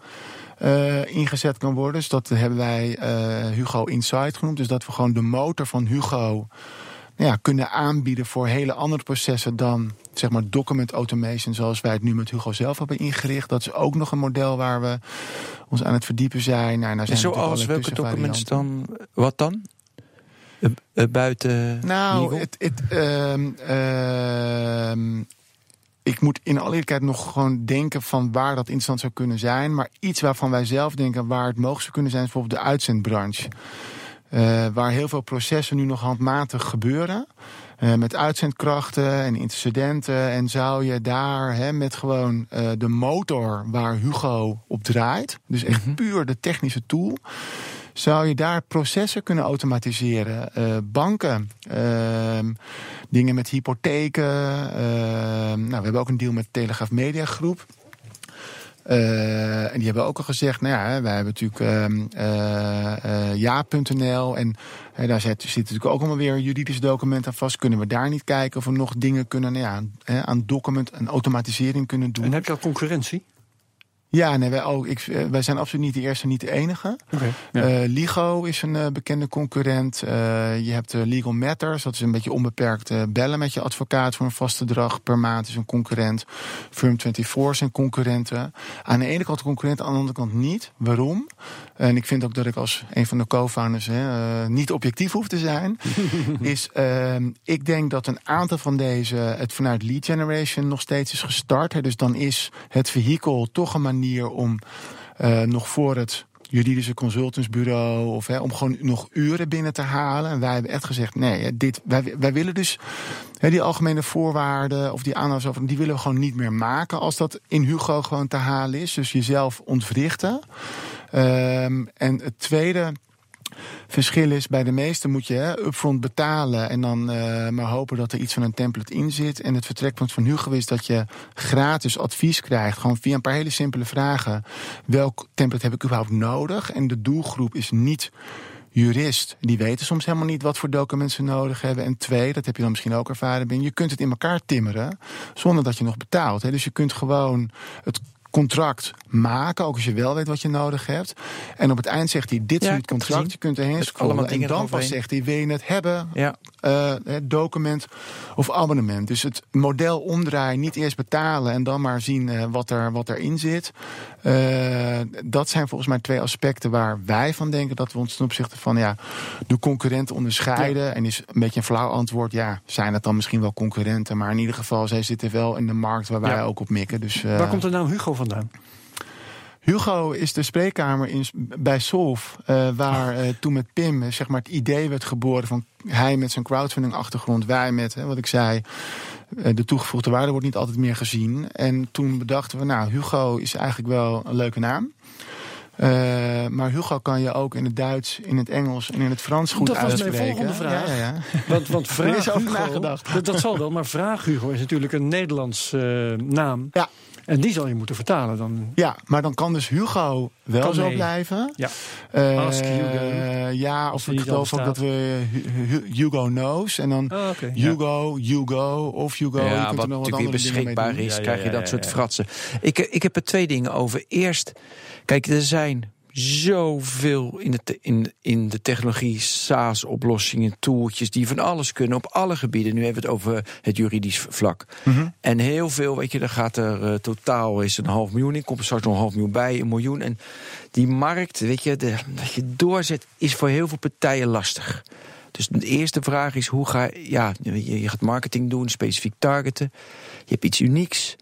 eh, ingezet kan worden. Dus dat hebben wij eh, Hugo Insight genoemd. Dus dat we gewoon de motor van Hugo nou ja, kunnen aanbieden voor hele andere processen dan zeg maar document automation zoals wij het nu met Hugo zelf hebben ingericht. Dat is ook nog een model waar we ons aan het verdiepen zijn. Nou, nou zijn En zoals welke documents dan? Wat dan? Eh, eh, buiten. Nou, het, het, ehm, ehm, ik moet in alle eerlijkheid nog gewoon denken van waar dat interessant zou kunnen zijn. Maar iets waarvan wij zelf denken waar het mogelijk zou kunnen zijn, is bijvoorbeeld de uitzendbranche. Eh, waar heel veel processen nu nog handmatig gebeuren. met uitzendkrachten en intercedenten. En zou je daar hè, met gewoon de motor waar Hugo op draait. Dus echt puur de technische tool. Zou je daar processen kunnen automatiseren? Eh, banken, ehm, dingen met hypotheken. ehm, nou, we hebben ook een deal met Telegraaf Media Groep. Eh, en die hebben ook al gezegd, nou ja, wij hebben natuurlijk ehm, eh, ja.nl en daar zit, natuurlijk ook allemaal weer juridische documenten aan vast. Kunnen we daar niet kijken of we nog dingen kunnen nou ja, aan document en automatisering kunnen doen? En heb je al concurrentie? Ja, nee, wij, ook, ik, eh, wij zijn absoluut niet de eerste, niet de enige. Ja. Eh, Ligo is een eh, bekende concurrent. Je hebt Legal Matters, dat is een beetje onbeperkt bellen met je advocaat voor een vast bedrag per maand, is een concurrent. Firm24 zijn concurrenten. Aan de ene kant concurrent, aan de andere kant niet. Waarom? En ik vind ook dat ik als een van de co-founders niet objectief hoef te zijn. [LAUGHS] is, ehm, ik denk dat een aantal van deze het vanuit lead generation nog steeds is gestart. Hè. Dus dan is het vehikel toch een manier om eh, nog voor het juridische consultantsbureau of hè, om gewoon nog uren binnen te halen. En wij hebben echt gezegd: nee, dit, wij, wij willen dus hè, die algemene voorwaarden of die aanhoudsover, die willen we gewoon niet meer maken als dat in Hugo gewoon te halen is. Dus jezelf ontwrichten. Ehm, en het tweede verschil is, bij de meeste moet je hè, upfront betalen en dan eh, maar hopen dat er iets van een template in zit. En het vertrekpunt van Hugo is dat je gratis advies krijgt, gewoon via een paar hele simpele vragen. Welk template heb ik überhaupt nodig? En de doelgroep is niet jurist. Die weten soms helemaal niet wat voor documenten ze nodig hebben. En twee, dat heb je dan misschien ook ervaren, ben je kunt het in elkaar timmeren zonder dat je nog betaalt. Hè. Dus je kunt gewoon het contract maken, ook als je wel weet wat je nodig hebt. En op het eind zegt hij, dit Ja, ik het contract, je kunt erheen scrollen. En dan pas zegt hij, wil je het hebben, Ja. eh, document of abonnement. Dus het model omdraaien, niet eerst betalen en dan maar zien eh, wat, er, wat erin zit. Eh, dat zijn volgens mij twee aspecten waar wij van denken dat we ons ten opzichte van ja, de concurrenten onderscheiden. En is een beetje een flauw antwoord, ja, zijn het dan misschien wel concurrenten, maar in ieder geval, zij zitten wel in de markt waar wij ook op mikken. Dus, Waar komt er nou Hugo vandaan? Hugo is de spreekkamer in, bij Solf, eh, waar eh, toen met Pim eh, zeg maar, het idee werd geboren van hij met zijn crowdfunding achtergrond, wij met, hè, wat ik zei, de toegevoegde waarde wordt niet altijd meer gezien. En toen bedachten we, nou, Hugo is eigenlijk wel een leuke naam. Maar Hugo kan je ook in het Duits, in het Engels en in het Frans goed Dat was mijn uitspreken. volgende vraag. Ja, ja, ja. Want, want [LAUGHS] Vraag is over Hugo, nagedacht. Dat, dat zal wel, maar Vraag Hugo is natuurlijk een Nederlands naam. Ja. En die zal je moeten vertalen dan. Ja, maar dan kan dus Hugo wel Kan zo mee. blijven. Ja. Eh, Ask Hugo. Ja, Als of ik geloof ook dat we Hu- Hu- Hugo knows. En dan Oh, ja. Hugo, Hugo of Hugo. je Ja, kunt wat nog natuurlijk weer beschikbaar is, Ja, ja, krijg je ja, dat ja, soort ja. fratsen. Ik, ik heb er twee dingen over. Eerst, kijk, er zijn zoveel in de, in, in de technologie, SaaS-oplossingen, toeltjes die van alles kunnen op alle gebieden. Nu hebben we het over het juridisch vlak. Mhm. En heel veel, weet je, daar gaat er eh, totaal is een half miljoen in, komt er straks nog een half miljoen bij, een miljoen. En die markt, weet je, de, dat je doorzet, is voor heel veel partijen lastig. Dus de eerste vraag is: hoe ga je, ja, je, je gaat marketing doen, specifiek targeten. Je hebt iets unieks.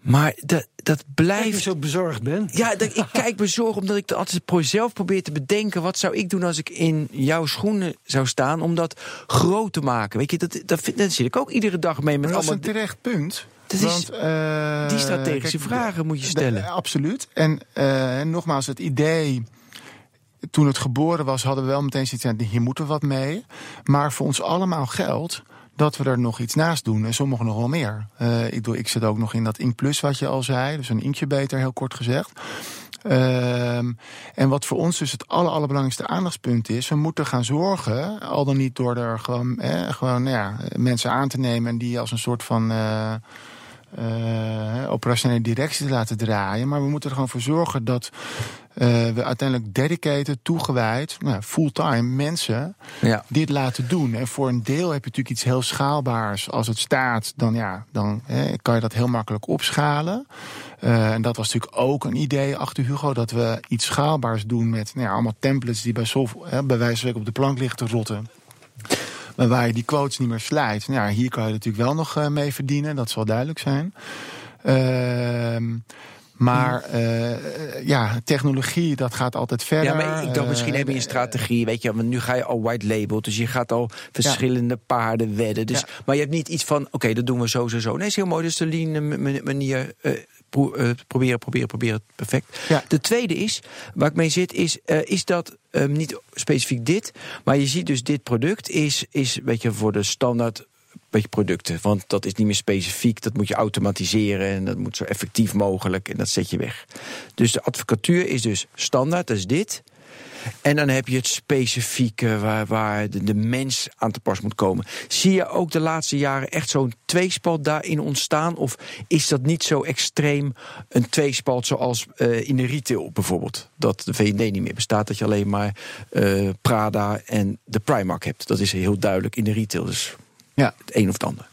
Maar dat, dat blijft. zo bezorgd ben. Ja, dat, ik kijk bezorgd omdat ik altijd zelf probeer te bedenken... wat zou ik doen als ik in jouw schoenen zou staan... om dat groot te maken. Weet je, dat, dat, vind, dat zit ik ook iedere dag mee met Maar dat is een terecht punt. Dat is, Want, eh, die strategische kijk, vragen moet je stellen. absoluut. En eh, nogmaals, het idee. Toen het geboren was, hadden we wel meteen zoiets van: hier moeten we wat mee. Maar voor ons allemaal geldt dat we er nog iets naast doen. En sommigen nog wel meer. Eh, ik, doe, ik zit ook nog in dat Ink Plus, wat je al zei. Dus een incubator, heel kort gezegd. Ehm, en wat voor ons dus het aller, allerbelangrijkste aandachtspunt is, we moeten gaan zorgen, al dan niet door er gewoon, gewoon nou ja, mensen aan te nemen en die als een soort van eh, eh, operationele directie te laten draaien. Maar we moeten er gewoon voor zorgen dat eh, we uiteindelijk dedicated, toegewijd, nou, fulltime mensen Ja. dit laten doen. En voor een deel heb je natuurlijk iets heel schaalbaars. Als het staat, dan, ja, dan hè, kan je dat heel makkelijk opschalen. Eh, en dat was natuurlijk ook een idee achter Hugo, dat we iets schaalbaars doen met nou ja, allemaal templates die bij, soft, hè, bij wijze van spreken op de plank liggen te rotten. Maar waar je die quotes niet meer slijt. Nou, ja, hier kan je natuurlijk wel nog eh, mee verdienen, dat zal duidelijk zijn. Ehm, maar eh, ja, technologie, dat gaat altijd verder. Ja, maar ik dacht, misschien Eh, heb je een strategie, weet je, want nu ga je al white label, dus je gaat al verschillende paarden wedden. Dus, Ja. Maar je hebt niet iets van, oké, dat doen we zo, zo, zo. Nee, is heel mooi, dus de lean manier, pro- eh, proberen, proberen, proberen, perfect. Ja. De tweede is, waar ik mee zit, is, eh, is dat ehm, niet specifiek dit, maar je ziet dus dit product is, is weet je, voor de standaard beetje producten. Want dat is niet meer specifiek. Dat moet je automatiseren en dat moet zo effectief mogelijk. En dat zet je weg. Dus de advocatuur is dus standaard, dat is dit. En dan heb je het specifieke waar, waar de, de mens aan te pas moet komen. Zie je ook de laatste jaren echt zo'n tweespalt daarin ontstaan? Of is dat niet zo extreem een tweespalt zoals eh, in de retail bijvoorbeeld? Dat de V&D niet meer bestaat, dat je alleen maar eh, Prada en de Primark hebt. Dat is heel duidelijk in de retail. Dus Ja. het een of het ander.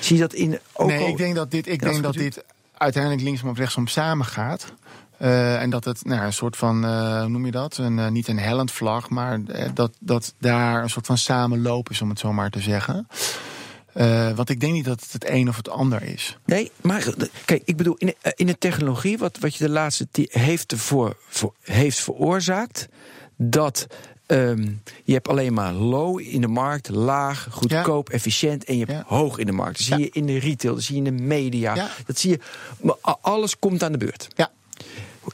Zie je dat in ook nee, al- ik denk dat dit, ik denk dat dit uiteindelijk linksom of rechtsom samengaat. Eh, en dat het nou, een soort van, eh, hoe noem je dat? Een, eh, niet een hellend vlag, maar dat, dat daar een soort van samenloop is, om het zo maar te zeggen. Want ik denk niet dat het het een of het ander is. Nee, maar kijk, ik bedoel, in, de- in de technologie, wat, wat je de laatste tijd heeft, ervoor, voor, heeft veroorzaakt, dat ehm, je hebt alleen maar low in de markt, laag, goedkoop, efficiënt, en je hebt Ja. hoog in de markt. Dat zie Ja. je in de retail, dat zie je in de media, dat zie je, maar alles komt aan de beurt. Ja,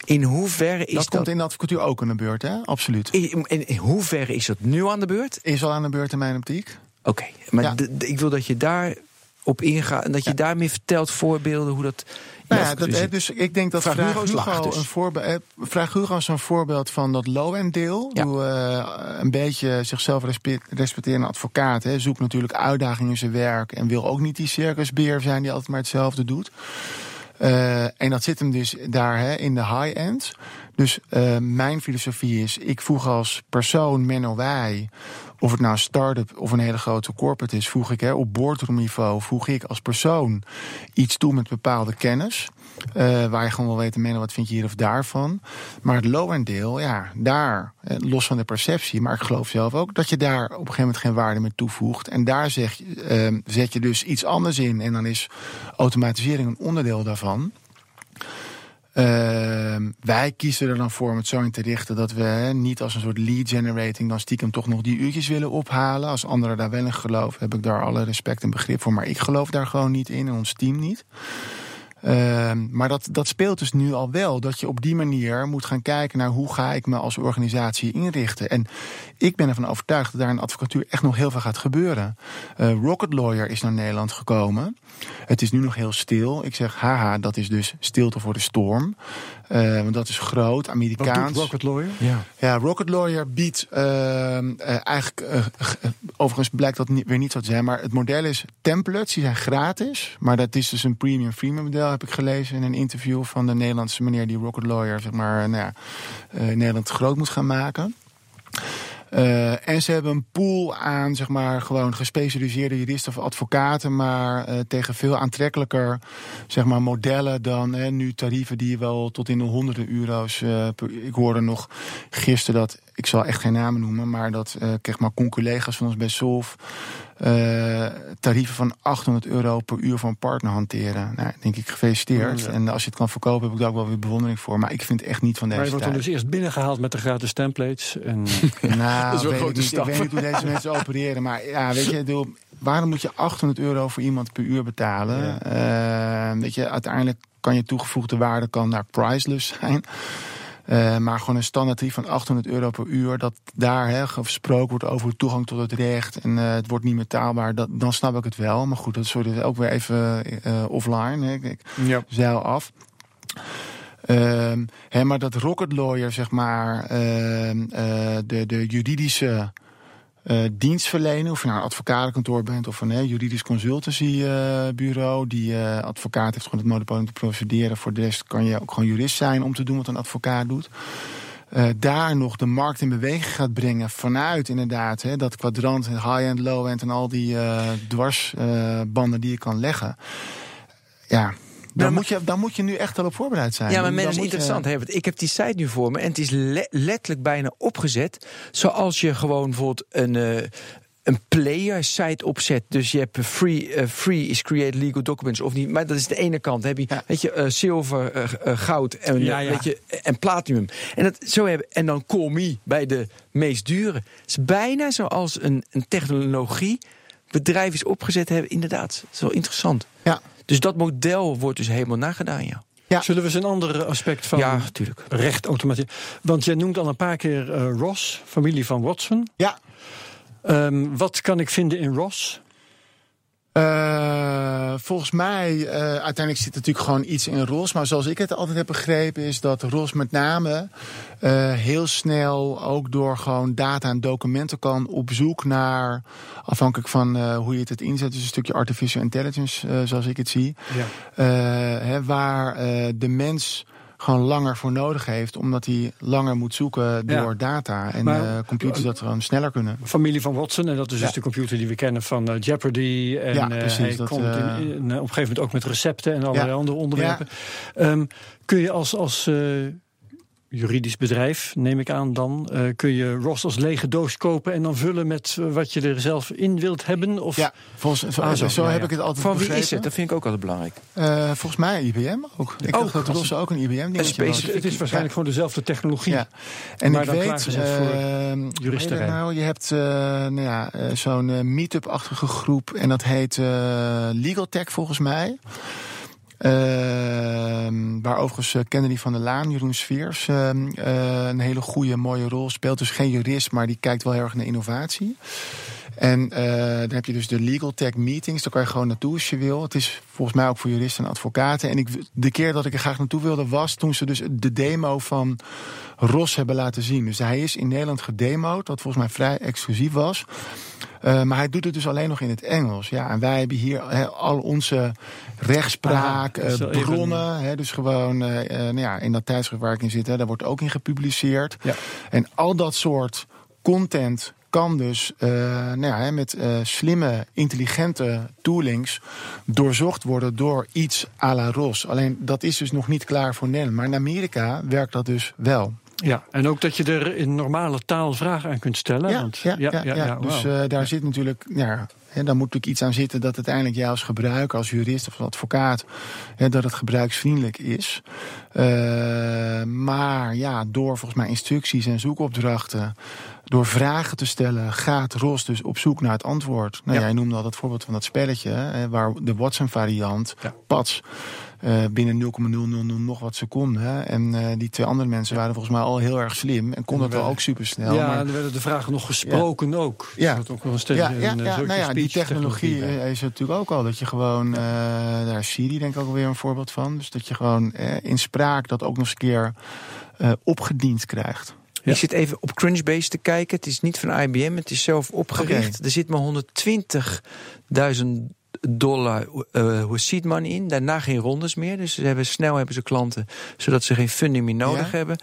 In hoeverre is dat, dat, komt in de advocatuur ook aan de beurt, hè? Absoluut. in, in, in hoeverre is dat nu aan de beurt? Is al aan de beurt in mijn optiek. Oké, maar Ja. ik wil dat je daar op ingaat en dat je Ja. daarmee vertelt voorbeelden hoe dat. Nou ja, dat, dus ik denk dat Vraag Vraag, Hugo Hugo, dus. een voorbeeld. Vraag Hugo is een voorbeeld van dat low-end deel. Ja. Doe, eh, een beetje zichzelf respe- respecterende advocaat. Hè, zoekt natuurlijk uitdagingen in zijn werk. En wil ook niet die circusbeer zijn die altijd maar hetzelfde doet. Eh, en dat zit hem dus daar hè, in de high-end. Dus eh, mijn filosofie is, ik voeg als persoon, Menno Wij, of het nou een start-up of een hele grote corporate is, voeg ik hè, op boardroomniveau, voeg ik als persoon iets toe met bepaalde kennis. Eh, waar je gewoon wil weten, Menno, wat vind je hier of daarvan? Maar het low-end deel, ja, daar, eh, los van de perceptie, maar ik geloof zelf ook dat je daar op een gegeven moment geen waarde meer toevoegt. En daar zeg, je, eh, zet je dus iets anders in. En dan is automatisering een onderdeel daarvan. Ehm, wij kiezen er dan voor om het zo in te richten dat we niet als een soort lead generating dan stiekem toch nog die uurtjes willen ophalen. Als anderen daar wel in geloven, heb ik daar alle respect en begrip voor. Maar ik geloof daar gewoon niet in en ons team niet. Ehm, maar dat, dat speelt dus nu al wel. Dat je op die manier moet gaan kijken naar hoe ga ik me als organisatie inrichten. En ik ben ervan overtuigd dat daar in de advocatuur echt nog heel veel gaat gebeuren. Eh, Rocket Lawyer is naar Nederland gekomen. Het is nu nog heel stil. Ik zeg, haha, dat is dus stilte voor de storm. Eh, want dat is groot, Wat Amerikaans. doet Rocket Lawyer? ja. Ja, Rocket Lawyer biedt ehm, eh, eigenlijk, overigens blijkt dat niet, weer niet zo te zijn, maar het model is templates, die zijn gratis. Maar dat is dus een premium freemium model, heb ik gelezen in een interview van de Nederlandse meneer die Rocket Lawyer, zeg maar, nou ja, eh, Nederland groot moet gaan maken. Eh, en ze hebben een pool aan, zeg maar, gewoon gespecialiseerde juristen of advocaten, maar eh, tegen veel aantrekkelijker, zeg maar, modellen dan hè, nu tarieven die wel tot in de honderden euro's. eh, ik hoorde nog gisteren dat, ik zal echt geen namen noemen, maar dat eh kreeg maar collega's van ons bij Solf eh, tarieven van 800 euro per uur een partner hanteren. Nou, denk ik gefeliciteerd. En als je het kan verkopen, heb ik daar ook wel weer bewondering voor. Maar ik vind het echt niet van Maar deze je wordt dan dus eerst binnengehaald met de gratis templates. En, [LAUGHS] Nou, Dat is wel weet, een ik niet, ik weet niet hoe deze mensen opereren. Maar ja, weet je, bedoel, waarom moet je 800 euro voor iemand per uur betalen? Eh, weet je, uiteindelijk kan je toegevoegde waarde kan naar priceless zijn. Eh, maar gewoon een standaard tarief van 800 euro per uur, dat daar hè, gesproken wordt over toegang tot het recht en eh, het wordt niet betaalbaar, dat, dan snap ik het wel. Maar goed, dat is dus ook weer even eh, offline. Ik Ja. zeil af. Ehm, hè, maar dat rocket lawyer, zeg maar, ehm, eh, de, de juridische eh, dienstverlener, of je nou een advocatenkantoor bent of een juridisch consultancybureau, die eh, advocaat heeft gewoon het monopolie om te procederen. Voor de rest kan je ook gewoon jurist zijn om te doen wat een advocaat doet. Eh, daar nog de markt in beweging gaat brengen vanuit inderdaad hè, dat kwadrant, high-end, low-end en al die dwarsbanden die je kan leggen. Ja, dan, moet je, dan moet je nu echt al op voorbereid zijn. Ja, maar Dan men is je- interessant. Herbert. Ik heb die site nu voor me en het is le- letterlijk bijna opgezet. Zoals je gewoon bijvoorbeeld een, eh, een player site opzet. Dus je hebt eh, free, eh, free is create legal documents of niet. Maar dat is de ene kant. Heb je, Ja. weet je, zilver, goud en, Ja, ja. Weet je, en platinum. En, dat, zo hebben, en dan call me bij de meest dure. Het is bijna zoals een, een technologie bedrijf is opgezet hebben. Inderdaad, dat is wel interessant. Ja. Dus dat model wordt dus helemaal nagedaan, ja. Ja. Zullen we eens een ander aspect van Ja, natuurlijk. recht automatiseren? Want jij noemt al een paar keer eh, Ross, familie van Watson. Ja, Ehm, wat kan ik vinden in Ross? Eh, volgens mij, eh, uiteindelijk zit natuurlijk gewoon iets in ROS. Maar zoals ik het altijd heb begrepen, is dat ROS met name eh, heel snel ook door gewoon data en documenten kan op zoek naar, afhankelijk van hoe je het, het inzet, dus een stukje artificial intelligence, zoals ik het zie. Ja. Hè, waar de mens gewoon langer voor nodig heeft, omdat hij langer moet zoeken door Ja. en En Maar- eh, computers dat gewoon sneller kunnen. Familie van Watson, en dat is dus de computer die we kennen van eh, Jeopardy. En Ja, eh, precies, hij dat, komt eh, in, in- op een gegeven moment ook met recepten en allerlei andere onderwerpen. Ehm, kun je als, als eh, juridisch bedrijf, neem ik aan dan, eh, kun je Ross als lege doos kopen en dan vullen met eh, wat je er zelf in wilt hebben? Of, Ja, volgens, Ah, zo, zo, ja, heb ja. ik het altijd Van wie is het? Dat vind ik ook altijd belangrijk. Eh, volgens mij IBM ook. Ik Oh, dacht dat als- Rosse ook een IBM dingetje was. Het, is waarschijnlijk gewoon dezelfde technologie. Ja. En Maar ik dan weet, voor juristerij. dat nou, je hebt eh, nou ja, zo'n meetup-achtige groep en dat heet eh, Legal Tech volgens mij. Ehm, waar overigens eh, Kennedy van der Laan, Jeroen Sfeers, ehm, eh, een hele goede, mooie rol speelt. Dus geen jurist, maar die kijkt wel heel erg naar innovatie. En eh, dan heb je dus de legal tech meetings. Daar kan je gewoon naartoe als je wil. Het is volgens mij ook voor juristen en advocaten. En ik, de keer dat ik er graag naartoe wilde was toen ze dus de demo van Ros hebben laten zien. Dus hij is in Nederland gedemoed, wat volgens mij vrij exclusief was. Uh, maar hij doet het dus alleen nog in het Engels. Ja, en wij hebben hier he, al onze rechtspraak, Ah, uh, bronnen. He, dus gewoon uh, nou ja, in dat tijdschrift waar ik in zit, he, daar wordt ook in gepubliceerd. Ja. En al dat soort content kan dus uh, nou ja, met uh, slimme, intelligente toolings doorzocht worden door iets à la ROS. Alleen dat is dus nog niet klaar voor Nederland. Maar in Amerika werkt dat dus wel. Ja, en ook dat je er in normale taal vragen aan kunt stellen. Ja, want, ja, ja, ja, dus wow. uh, daar zit natuurlijk, ja, hè, daar moet natuurlijk iets aan zitten dat uiteindelijk jij als gebruiker, als jurist of als advocaat, hè, dat het gebruiksvriendelijk is. Uh, maar ja, door volgens mij instructies en zoekopdrachten, door vragen te stellen, gaat Ros dus op zoek naar het antwoord. Nou, ja. Jij noemde al dat voorbeeld van dat spelletje, hè, waar de Watson-variant, ja. Uh, binnen 0,000 nog wat seconden. En uh, die twee andere mensen waren volgens mij al heel erg slim. En konden het wel ook super snel. Ja, maar... en er werden de vragen nog gesproken ja. ook. Ja, dat ook nog een ja, ja, een, ja, nou ja die technologie, technologie is natuurlijk ook al. Dat je gewoon, uh, daar is Siri denk ik ook weer een voorbeeld van. Dus dat je gewoon in spraak dat ook nog eens een keer opgediend krijgt. Ja. Ik zit even op Crunchbase te kijken. Het is niet van IBM, het is zelf opgericht. Okay. Er zit maar 120.000 dollar uh, seed money in. Daarna geen rondes meer. Dus ze hebben, snel hebben ze klanten, zodat ze geen funding meer nodig ja. hebben.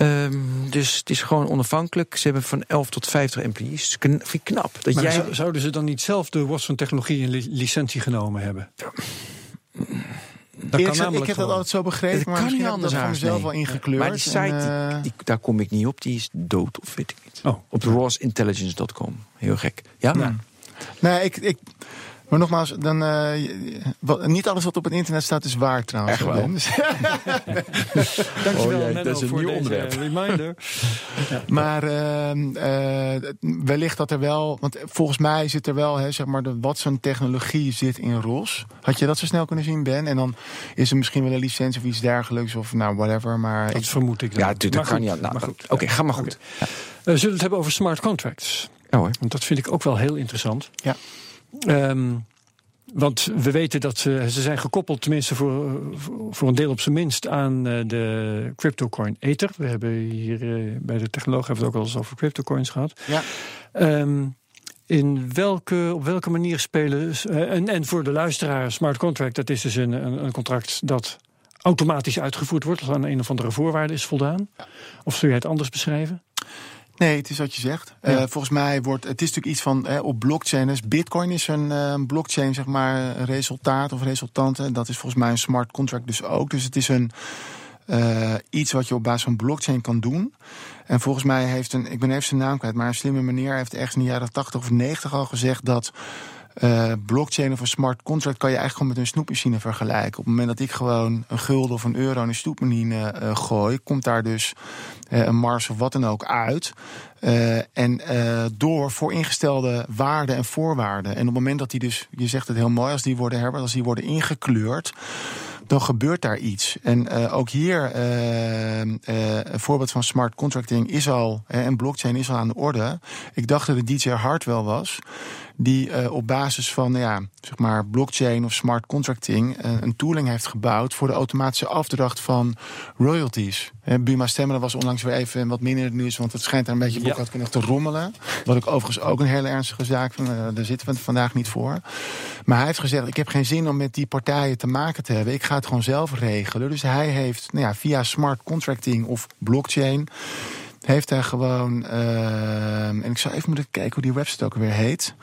Um, dus het is gewoon onafhankelijk. Ze hebben van 11 tot 50 employees. Vind ik knap. Dat maar jij... zou, zouden ze dan niet zelf de Watson-technologie in li licentie genomen hebben? Ja. Dat ik, ik heb dat altijd zo begrepen, maar kan misschien niet anders heb ik dat zelf nee. wel ingekleurd. Maar die site, en, uh... die, die, daar kom ik niet op. Die is dood of weet ik niet. Oh. Op rossintelligence.com. Heel gek. Ja? ja. Nee, ik, ik, Maar nogmaals, dan, uh, wat, niet alles wat op het internet staat is waar trouwens. Echt wel. Dus, Dankjewel, Oh, jee, dat is een voor nieuw onderwerp. reminder. [LAUGHS] maar ehm, eh, wellicht dat er wel, want volgens mij zit er wel, hè, zeg maar, de Watson-technologie zit in ROS. Had je dat zo snel kunnen zien, Ben? En dan is er misschien wel een licentie of iets dergelijks, of nou, whatever. Maar Dat ik, vermoed ik dan. Ja, natuurlijk, dat kan niet. Nou. Oké, ga maar goed. Eh, zullen we het hebben over smart contracts? Ja hoor. Want dat vind ik ook wel heel interessant. Ja. Ehm, want we weten dat ze, ze zijn gekoppeld, tenminste voor, voor een deel op zijn minst, aan eh, de cryptocoin Ether. We hebben hier eh, bij de technoloog hebben we het ook al eens over cryptocoins gehad. Ja. Ehm, in welke, op welke manier spelen. eh, en, en voor de luisteraar, smart contract, dat is dus een, een, een contract dat automatisch uitgevoerd wordt, als aan een of andere voorwaarde is voldaan. Of zul jij het anders beschrijven? Nee, het is wat je zegt. Ja. Eh, volgens mij wordt het is natuurlijk iets van hè, op blockchain. Dus Bitcoin is een eh, blockchain, zeg maar, resultaat of resultante. Dat is volgens mij een smart contract dus ook. Dus het is een eh, iets wat je op basis van blockchain kan doen. En volgens mij heeft een, ik ben even zijn naam kwijt, maar een slimme meneer heeft ergens in de jaren 80 of 90 al gezegd dat. Eh, blockchain of een smart contract kan je eigenlijk gewoon met een snoepmachine vergelijken. Op het moment dat ik gewoon een gulden of een euro in een snoepmachine eh, gooi, komt daar dus eh, een mars of wat dan ook uit. En door vooringestelde waarden en voorwaarden. En op het moment dat die dus, je zegt het heel mooi, als die worden Herbert, als die worden ingekleurd, dan gebeurt daar iets. En eh, ook hier, eh, een voorbeeld van smart contracting is al, en blockchain is al aan de orde. Ik dacht dat het DJ Hartwell was, die eh, op basis van ja, zeg maar blockchain of smart contracting eh, een tooling heeft gebouwd voor de automatische afdracht van royalties. Buma Stemmer was onlangs weer even wat minder in het nieuws, want het schijnt daar een beetje Ja. boekhoudkundig te rommelen. Wat ik overigens ook een hele ernstige zaak vind, eh, daar zitten we het vandaag niet voor. Maar hij heeft gezegd, ik heb geen zin om met die partijen te maken te hebben. Ik ga het gewoon zelf regelen. Dus hij heeft nou ja, via smart contracting of blockchain... heeft hij gewoon... eh, en ik zou even moeten kijken hoe die website ook weer heet...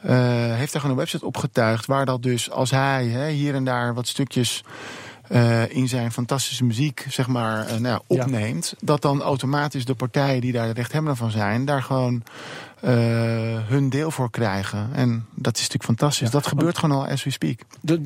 eh, heeft hij gewoon een website opgetuigd... waar dat dus als hij hè, hier en daar wat stukjes... eh, in zijn fantastische muziek, zeg maar, eh, nou ja, opneemt, dat dan automatisch de partijen die daar de rechthebbenden van zijn, daar gewoon eh, hun deel voor krijgen. En dat is natuurlijk fantastisch. dat gebeurt gewoon al as we speak.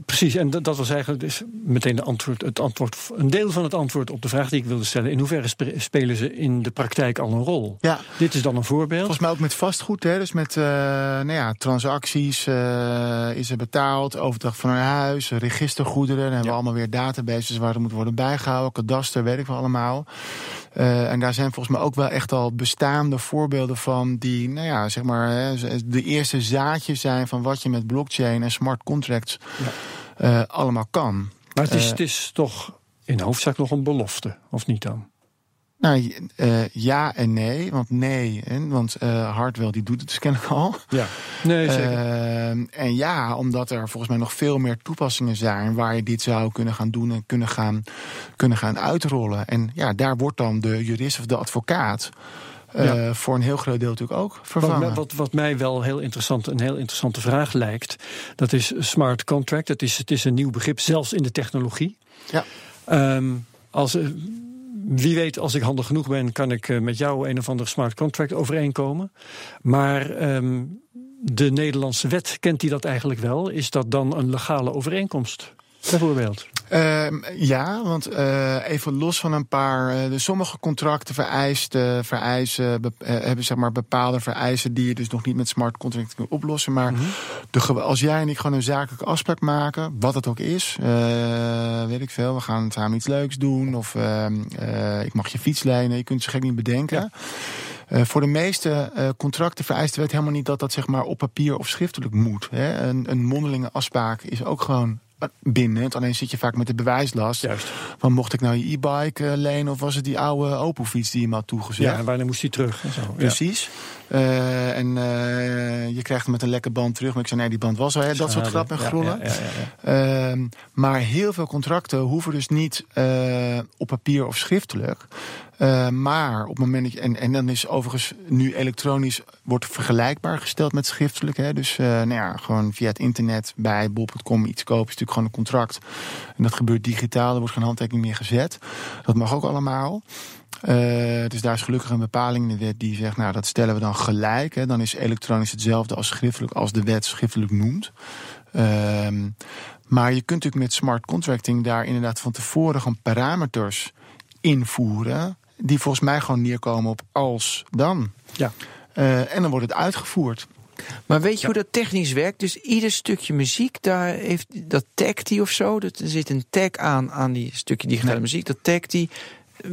Precies, en dat, was eigenlijk dus meteen de antwoord, het antwoord, een deel van het antwoord op de vraag die ik wilde stellen. In hoeverre spe- spelen ze in de praktijk al een rol? Ja. Dit is dan een voorbeeld. Volgens mij ook met vastgoed, hè? dus met eh, nou ja, transacties. eh, is er betaald, overdracht van een huis, registergoederen. Dan hebben we allemaal weer databases waar er moet worden bijgehouden. Kadaster, weet ik wel allemaal. En daar zijn volgens mij ook wel echt al bestaande voorbeelden van die, nou ja, zeg maar, hè, de eerste zaadjes zijn van wat je met blockchain en smart contracts eh, allemaal kan. maar het is, eh, het is toch in hoofdzaak nog een belofte, of niet dan? Nou, eh, ja en nee. Want nee, hè, want eh Hartwell die doet het dus kennelijk al. Ja. Nee, zeker. En ja, omdat er volgens mij nog veel meer toepassingen zijn waar je dit zou kunnen gaan doen en kunnen gaan, kunnen gaan uitrollen. En ja, daar wordt dan de jurist of de advocaat Ja. voor een heel groot deel natuurlijk ook Wat, vervangen. mij- wat, wat mij wel heel interessant, een heel interessante vraag lijkt, dat is smart contract. Het is, het is een nieuw begrip, zelfs in de technologie. Ja. Ehm, als, eh, wie weet, als ik handig genoeg ben, kan ik eh, met jou een of ander smart contract overeenkomen. Maar ehm, de Nederlandse wet, kent die dat eigenlijk wel? Is dat dan een legale overeenkomst? Bijvoorbeeld. Ehm, ja, want eh, even los van een paar. de sommige contracten vereisten, vereisen, be- eh, hebben zeg maar bepaalde vereisen die je dus nog niet met smart contract kunt oplossen. Maar de, gew- als jij en ik gewoon een zakelijke afspraak maken, wat het ook is, weet ik veel, we gaan samen iets leuks doen of ehm, eh, ik mag je fiets lenen, je kunt zo gek niet bedenken. Voor de meeste contracten vereist de wet helemaal niet dat dat zeg maar op papier of schriftelijk moet. Hè. Een, een mondelinge afspraak is ook gewoon bindend. Alleen zit je vaak met de bewijslast. Juist. Van mocht ik nou je e-bike eh, lenen of was het die oude Opel-fiets die je me had toegezegd? Ja, en wanneer moest hij terug? En zo. Ja. Precies. Eh, en eh, je krijgt hem met een lekke band terug. Maar ik zei, nee, die band was al. Hè? Dat soort grappen en grollen. ja. Ehm, maar heel veel contracten hoeven dus niet op papier of schriftelijk. Eh, maar op het moment dat je, en, en dan is overigens nu elektronisch wordt vergelijkbaar gesteld met schriftelijk. Hè? Dus eh, nou ja, gewoon via het internet bij bol.com iets kopen is natuurlijk gewoon een contract. En dat gebeurt digitaal, er wordt geen handtekening meer gezet. Dat mag ook allemaal. Eh, dus daar is gelukkig een bepaling in de wet die zegt, nou dat stellen we dan gelijk. Hè. Dan is elektronisch hetzelfde als schriftelijk, als de wet schriftelijk noemt. Ehm, maar je kunt natuurlijk met smart contracting daar inderdaad van tevoren gewoon parameters invoeren. Die volgens mij gewoon neerkomen op als dan. Ja. Eh, en dan wordt het uitgevoerd. Maar weet je hoe dat technisch werkt? Dus ieder stukje muziek, daar heeft, dat tagt hij of zo. Dat, er zit een tag aan, aan die stukje digitale muziek. Dat tagt hij. eh,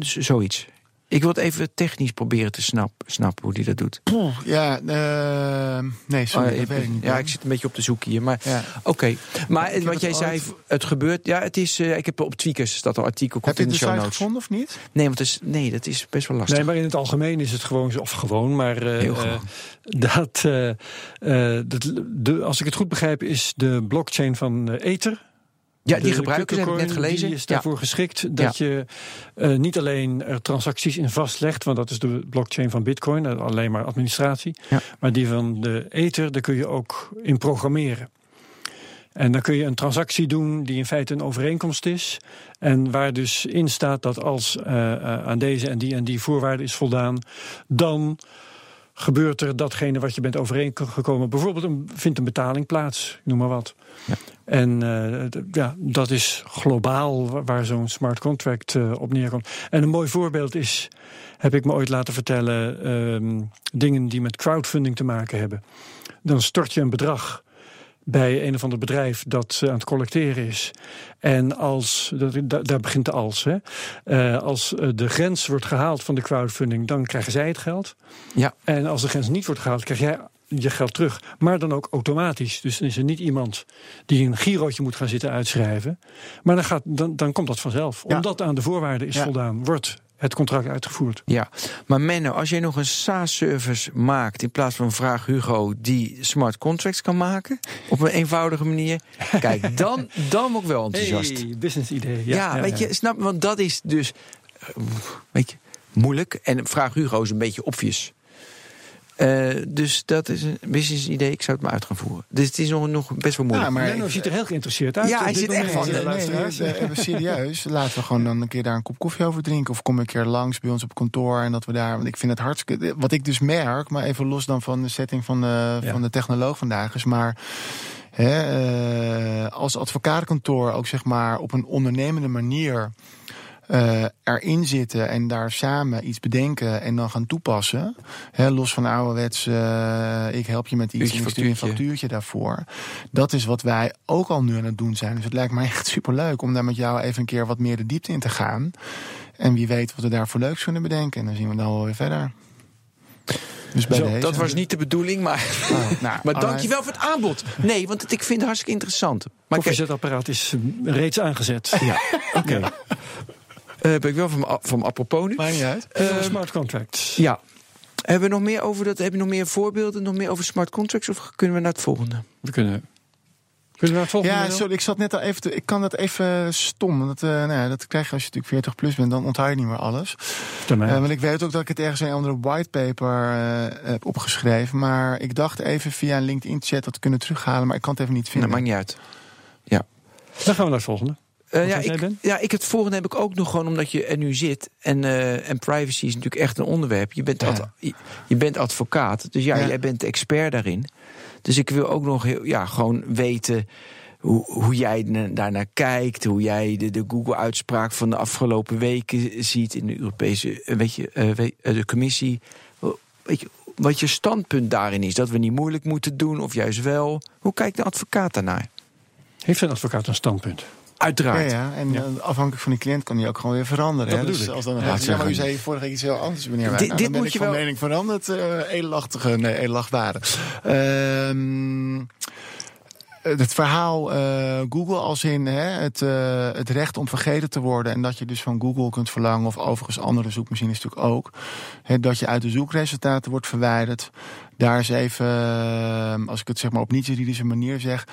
Zoiets. Ik wil het even technisch proberen te snap, snappen hoe die dat doet. Ja, eh, nee, sorry, Oh, dat ik- weet ik niet. ja, ik zit een beetje op de zoek hier. Maar Ja. oké. Maar wat het jij zei, ooit- het gebeurt. Ja, het is. eh, ik heb op Tweakers staat een artikel. Heb je in de de show site notes. gevonden of niet? Nee, want het is, nee, dat is best wel lastig. Nee, maar in het algemeen is het gewoon, zo- of gewoon, maar eh, Heel gewoon. dat, dat de, als ik het goed begrijp, is de blockchain van Ether. Ja, die ze, heb ik net gelezen. Die is Ja. daarvoor geschikt dat je eh, niet alleen er transacties in vastlegt, want dat is de blockchain van Bitcoin, eh, alleen maar administratie. Ja. Maar die van de Ether, daar kun je ook in programmeren. En dan kun je een transactie doen die in feite een overeenkomst is. En waar dus in staat dat als eh, aan deze en die en die voorwaarden is voldaan, dan gebeurt er datgene wat je bent overeengekomen. Bijvoorbeeld een, vindt een betaling plaats, noem maar wat. Ja. En eh, ja, dat is globaal wa- waar zo'n smart contract eh, op neerkomt. En een mooi voorbeeld is, heb ik me ooit laten vertellen, ehm, dingen die met crowdfunding te maken hebben. Dan stort je een bedrag bij een of ander bedrijf dat eh, aan het collecteren is. En als, daar begint de als, hè. Als de grens wordt gehaald van de crowdfunding, dan krijgen zij het geld. Ja. En als de grens niet wordt gehaald, krijg jij je geld terug. Maar dan ook automatisch. Dus dan is er niet iemand die een girootje moet gaan zitten uitschrijven. Maar dan, gaat, dan, dan komt dat vanzelf. Ja. Omdat aan de voorwaarden is Ja. voldaan, wordt het contract uitgevoerd. Ja, maar Menno, als jij nog een SaaS-service maakt in plaats van Vraag Hugo die smart contracts kan maken op een eenvoudige manier, [LAUGHS] kijk, dan, dan ik wel enthousiast. Hey, business idee. ja, weet je, snap, want dat is dus, eh, weet je, moeilijk. En Vraag Hugo is een beetje obvious. Eh, dus dat is een business idee. Ik zou het maar uit gaan voeren. Dus het is nog, nog best wel moeilijk. Ja, maar Menno ziet er heel geïnteresseerd uit. Ja, hij zit echt van, eh, Nee, nee, luisteraars. nee, even [LAUGHS] serieus. Laten we gewoon dan een keer daar een kop koffie over drinken. Of kom een keer langs bij ons op kantoor. En dat we daar. Want ik vind het hartstikke. Wat ik dus merk, maar even los dan van de setting van de, Ja. van de technoloog vandaag, is maar. Hè, eh, als advocatenkantoor ook zeg maar op een ondernemende manier eh, erin zitten en daar samen iets bedenken en dan gaan toepassen. Hè, los van ouderwets, eh, ik help je met iets en ik stuur je een factuurtje. daarvoor. Dat is wat wij ook al nu aan het doen zijn. Dus het lijkt me echt superleuk om daar met jou even een keer wat meer de diepte in te gaan. En wie weet wat we daar voor leuks kunnen bedenken. En dan zien we dan wel weer verder. Dus bij Zo, deze. dat was niet de bedoeling, maar, Oh, nou, [LAUGHS] maar alright. dankjewel voor het aanbod. Nee, want het, ik vind het hartstikke interessant. Maar Koffiezetapparaat is eh, reeds aangezet. ja, [LAUGHS] oké. Ben ik wel van, van apropos nu. Maakt niet uit. Eh, smart contracts. Ja. Hebben we nog meer over dat? Heb je nog meer voorbeelden? Nog meer over smart contracts? Of kunnen we naar het volgende? We kunnen. Kunnen we naar het volgende? Ja, sorry, ik zat net al even. Te, ik kan dat even stom. want Dat, eh, nou ja, dat krijg je als je natuurlijk 40 plus bent. Dan onthoud je niet meer alles. Eh, want ik weet ook dat ik het ergens in een andere whitepaper eh heb opgeschreven. Maar ik dacht even via een LinkedIn-chat dat te kunnen terughalen. Maar ik kan het even niet Dat vinden. maakt niet uit. Dan gaan we naar het volgende. Eh, ja, ik, ja, ik het volgende heb ik ook nog gewoon omdat je er nu zit. En, eh, en privacy is natuurlijk echt een onderwerp. Je bent, Ja. ad- je, je bent advocaat, dus ja, Ja. jij bent expert daarin. Dus ik wil ook nog heel, ja, gewoon weten hoe, hoe jij na- daarnaar kijkt. Hoe jij de, de Google-uitspraak van de afgelopen weken ziet in de Europese eh, weet je, weet- de commissie. Weet je, wat je standpunt daarin is. Dat we niet moeilijk moeten doen, of juist wel. Hoe kijkt de advocaat daarnaar? Heeft een advocaat een standpunt? Uiteraard. ja, en Ja. eh, afhankelijk van die cliënt kan die ook gewoon weer veranderen. Dat hè. Dus ik. als dan ja, ja, maar u zei vorige keer iets heel anders, meneer Wijn. Dit- Nou, moet ik je van wel- mening veranderd. eh edelachtige, nee, edelachtbare. Ehm het verhaal eh, Google als in hè, het, eh, het recht om vergeten te worden... en dat je dus van Google kunt verlangen... of overigens andere zoekmachines natuurlijk ook... Hè, dat je uit de zoekresultaten wordt verwijderd. Daar is even, eh, als ik het zeg maar op niet-juridische manier zeg...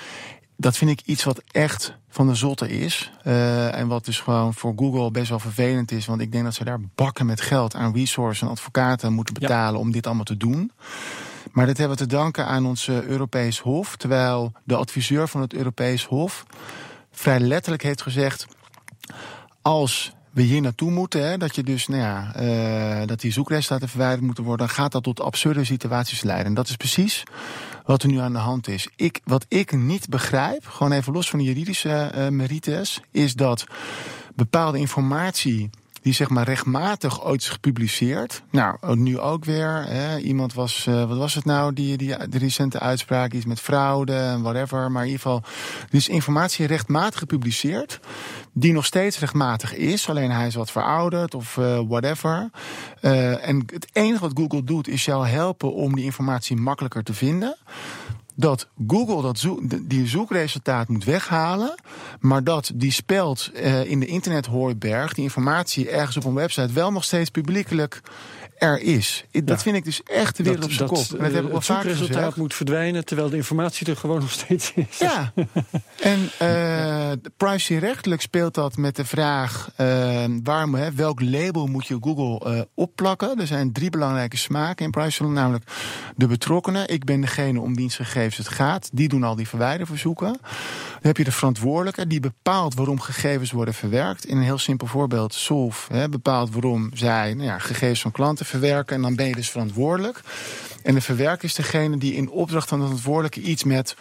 dat vind ik iets wat echt van de zotte is. Eh, en wat dus gewoon voor Google best wel vervelend is. Want ik denk dat ze daar bakken met geld aan resources en advocaten moeten Ja. betalen om dit allemaal te doen. Maar dat hebben we te danken aan ons eh, Europees Hof. Terwijl de adviseur van het Europees Hof vrij letterlijk heeft gezegd: als we hier naartoe moeten, hè, dat je dus, nou ja, eh, dat die zoekresultaten verwijderd moeten worden, dan gaat dat tot absurde situaties leiden. En dat is precies wat er nu aan de hand is. Ik, wat ik niet begrijp, gewoon even los van de juridische eh, merites, is dat bepaalde informatie die zeg maar rechtmatig ooit is gepubliceerd. Nou, nu ook weer. Hè. Iemand was, uh, wat was het nou, die, die recente uitspraak, iets met fraude en whatever. Maar in ieder geval, dus informatie rechtmatig gepubliceerd, die nog steeds rechtmatig is. Alleen hij is wat verouderd of uh, whatever. Uh, en het enige wat Google doet, is jou helpen om die informatie makkelijker te vinden dat Google dat zoek, die zoekresultaat moet weghalen, maar dat die speld uh, in de internethooiberg, die informatie ergens op een website, wel nog steeds publiekelijk er is. Dat ja. vind ik dus echt de wereld op zijn kop. Dat, dat heb ik het zoekresultaat moet verdwijnen, terwijl de informatie er gewoon nog steeds is. Ja, [LAUGHS] en uh, privacyrechtelijk speelt dat met de vraag... Uh, waarom, hè, welk label moet je Google uh, opplakken? Er zijn drie belangrijke smaken in privacy, namelijk de betrokkenen. Ik ben degene om wiens gegevens het gaat. Die doen al die verwijderverzoeken. Dan heb je de verantwoordelijke, die bepaalt waarom gegevens worden verwerkt. In een heel simpel voorbeeld, Solve hè, bepaalt waarom zij nou ja, gegevens van klanten verwerken. En dan ben je dus verantwoordelijk. En de verwerker is degene die in opdracht van de verantwoordelijke iets met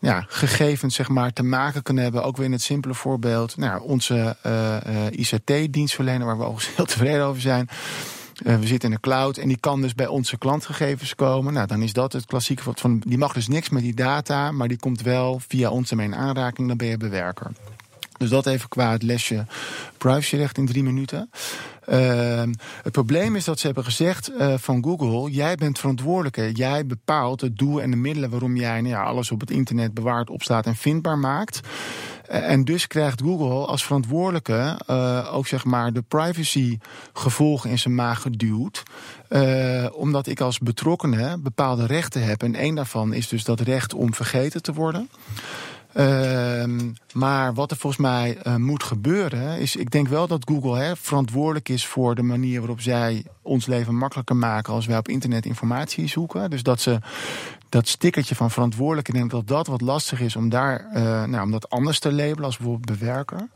ja, gegevens zeg maar, te maken kunnen hebben. Ook weer in het simpele voorbeeld. Nou, onze uh, uh, ICT-dienstverlener, waar we overigens heel tevreden over zijn. Uh, we zitten in de cloud en die kan dus bij onze klantgegevens komen. Nou, dan is dat het klassieke van. Die mag dus niks met die data, maar die komt wel via ons ermee in aanraking. Dan ben je bewerker. Dus dat even qua het lesje privacyrecht in drie minuten. Uh, het probleem is dat ze hebben gezegd uh, van Google: jij bent verantwoordelijke. Jij bepaalt het doel en de middelen waarom jij nou ja, alles op het internet bewaart, opslaat en vindbaar maakt. Uh, en dus krijgt Google als verantwoordelijke uh, ook zeg maar de privacy gevolgen in zijn maag geduwd. omdat ik als betrokkene bepaalde rechten heb. En één daarvan is dus dat recht om vergeten te worden. Uh, maar wat er volgens mij uh, moet gebeuren, is ik denk wel dat Google hè, verantwoordelijk is voor de manier waarop zij ons leven makkelijker maken als wij op internet informatie zoeken. Dus dat ze dat stickertje van verantwoordelijk, ik denk dat dat wat lastig is om daar, uh, nou, om dat anders te labelen als bijvoorbeeld bewerker.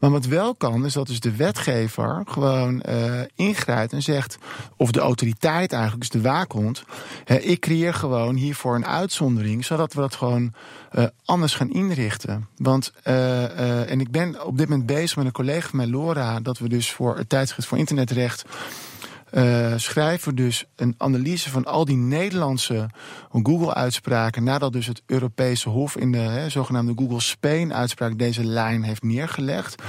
Maar wat wel kan, is dat dus de wetgever gewoon uh, ingrijpt en zegt, of de autoriteit eigenlijk, dus de waakhond, ik creëer gewoon hiervoor een uitzondering, zodat we dat gewoon uh, anders gaan inrichten. Want, en ik ben op dit moment bezig met een collega van mij, Laura, dat we dus voor het tijdschrift voor internetrecht uh, schrijven dus een analyse van al die Nederlandse Google-uitspraken. nadat dus het Europese Hof in de hè, zogenaamde Google Spain-uitspraak deze lijn heeft neergelegd.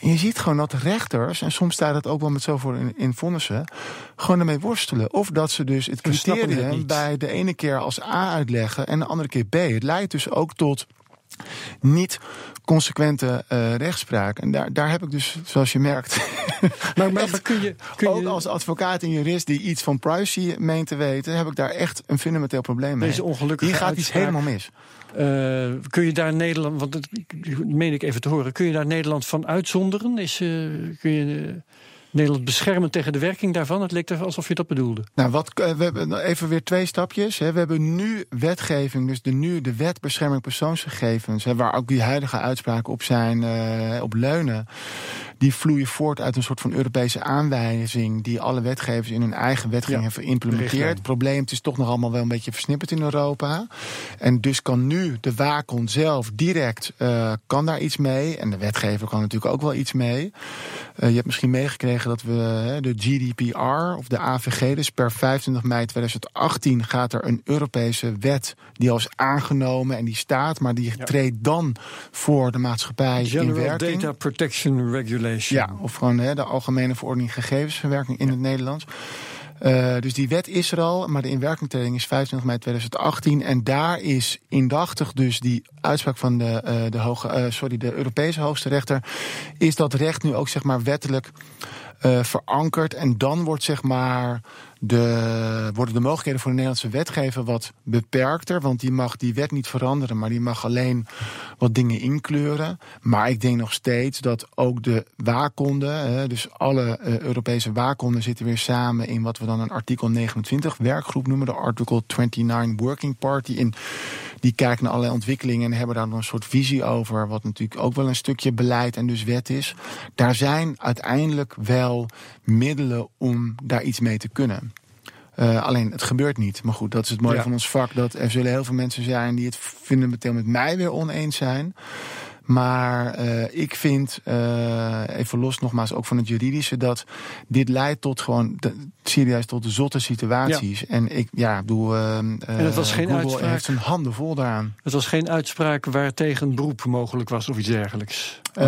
En je ziet gewoon dat rechters, en soms staat het ook wel met zoveel in, in vonnissen, gewoon ermee worstelen. Of dat ze dus het criterium bij de ene keer als A uitleggen en de andere keer B. Het leidt dus ook tot niet consequente uh, rechtspraak. En daar, daar heb ik dus, zoals je merkt. [LAUGHS] maar, maar, [LAUGHS] maar kun je, kun ook als advocaat en jurist die iets van privacy meent te weten, heb ik daar echt een fundamenteel probleem mee. Deze ongelukkige Hier gaat iets helemaal mis. Uh, kun je daar Nederland, want dat meen ik even te horen, kun je daar Nederland van uitzonderen? Is, uh, kun je. Nederland beschermen tegen de werking daarvan? Het leek er alsof je dat bedoelde. Nou, wat, we hebben even weer twee stapjes. We hebben nu wetgeving, dus de, nu de wet bescherming persoonsgegevens, waar ook die huidige uitspraken op zijn, uh, op leunen. Die vloeien voort uit een soort van Europese aanwijzing die alle wetgevers in hun eigen wetgeving ja, hebben geïmplementeerd. Het probleem het is toch nog allemaal wel een beetje versnipperd in Europa. En dus kan nu de waakhond zelf direct uh, kan daar iets mee. En de wetgever kan natuurlijk ook wel iets mee. Uh, je hebt misschien meegekregen dat we de GDPR of de AVG, dus per 25 mei 2018 gaat er een Europese wet die al is aangenomen en die staat, maar die ja. treedt dan voor de maatschappij General in werking. Data Protection Regulation. Ja, of gewoon hè, de Algemene Verordening Gegevensverwerking in ja. het Nederlands. Uh, dus die wet is er al, maar de inwerkingtreding is 25 mei 2018. En daar is indachtig dus die uitspraak van de, uh, de, hoge, uh, sorry, de Europese hoogste rechter... is dat recht nu ook zeg maar wettelijk verankerd. En dan wordt zeg maar de, worden de mogelijkheden voor de Nederlandse wetgever wat beperkter. Want die mag die wet niet veranderen, maar die mag alleen wat dingen inkleuren. Maar ik denk nog steeds dat ook de waarkonden, dus alle uh, Europese waarkonden zitten weer samen in wat we dan een artikel 29 werkgroep noemen, de artikel 29 Working Party. In die kijken naar allerlei ontwikkelingen en hebben daar dan een soort visie over, wat natuurlijk ook wel een stukje beleid en dus wet is. Daar zijn uiteindelijk wel middelen om daar iets mee te kunnen. Uh, alleen het gebeurt niet. Maar goed, dat is het mooie Ja. van ons vak. Dat er zullen heel veel mensen zijn die het fundamenteel met mij weer oneens zijn. Maar eh, ik vind, eh, even los nogmaals ook van het juridische, dat dit leidt tot gewoon de- serieus tot zotte situaties. En ik, ja, bedoel, eh, En het was geen Google uitspraak? heeft zijn handen vol daaraan. Het was geen uitspraak waartegen beroep mogelijk was of iets dergelijks. Eh,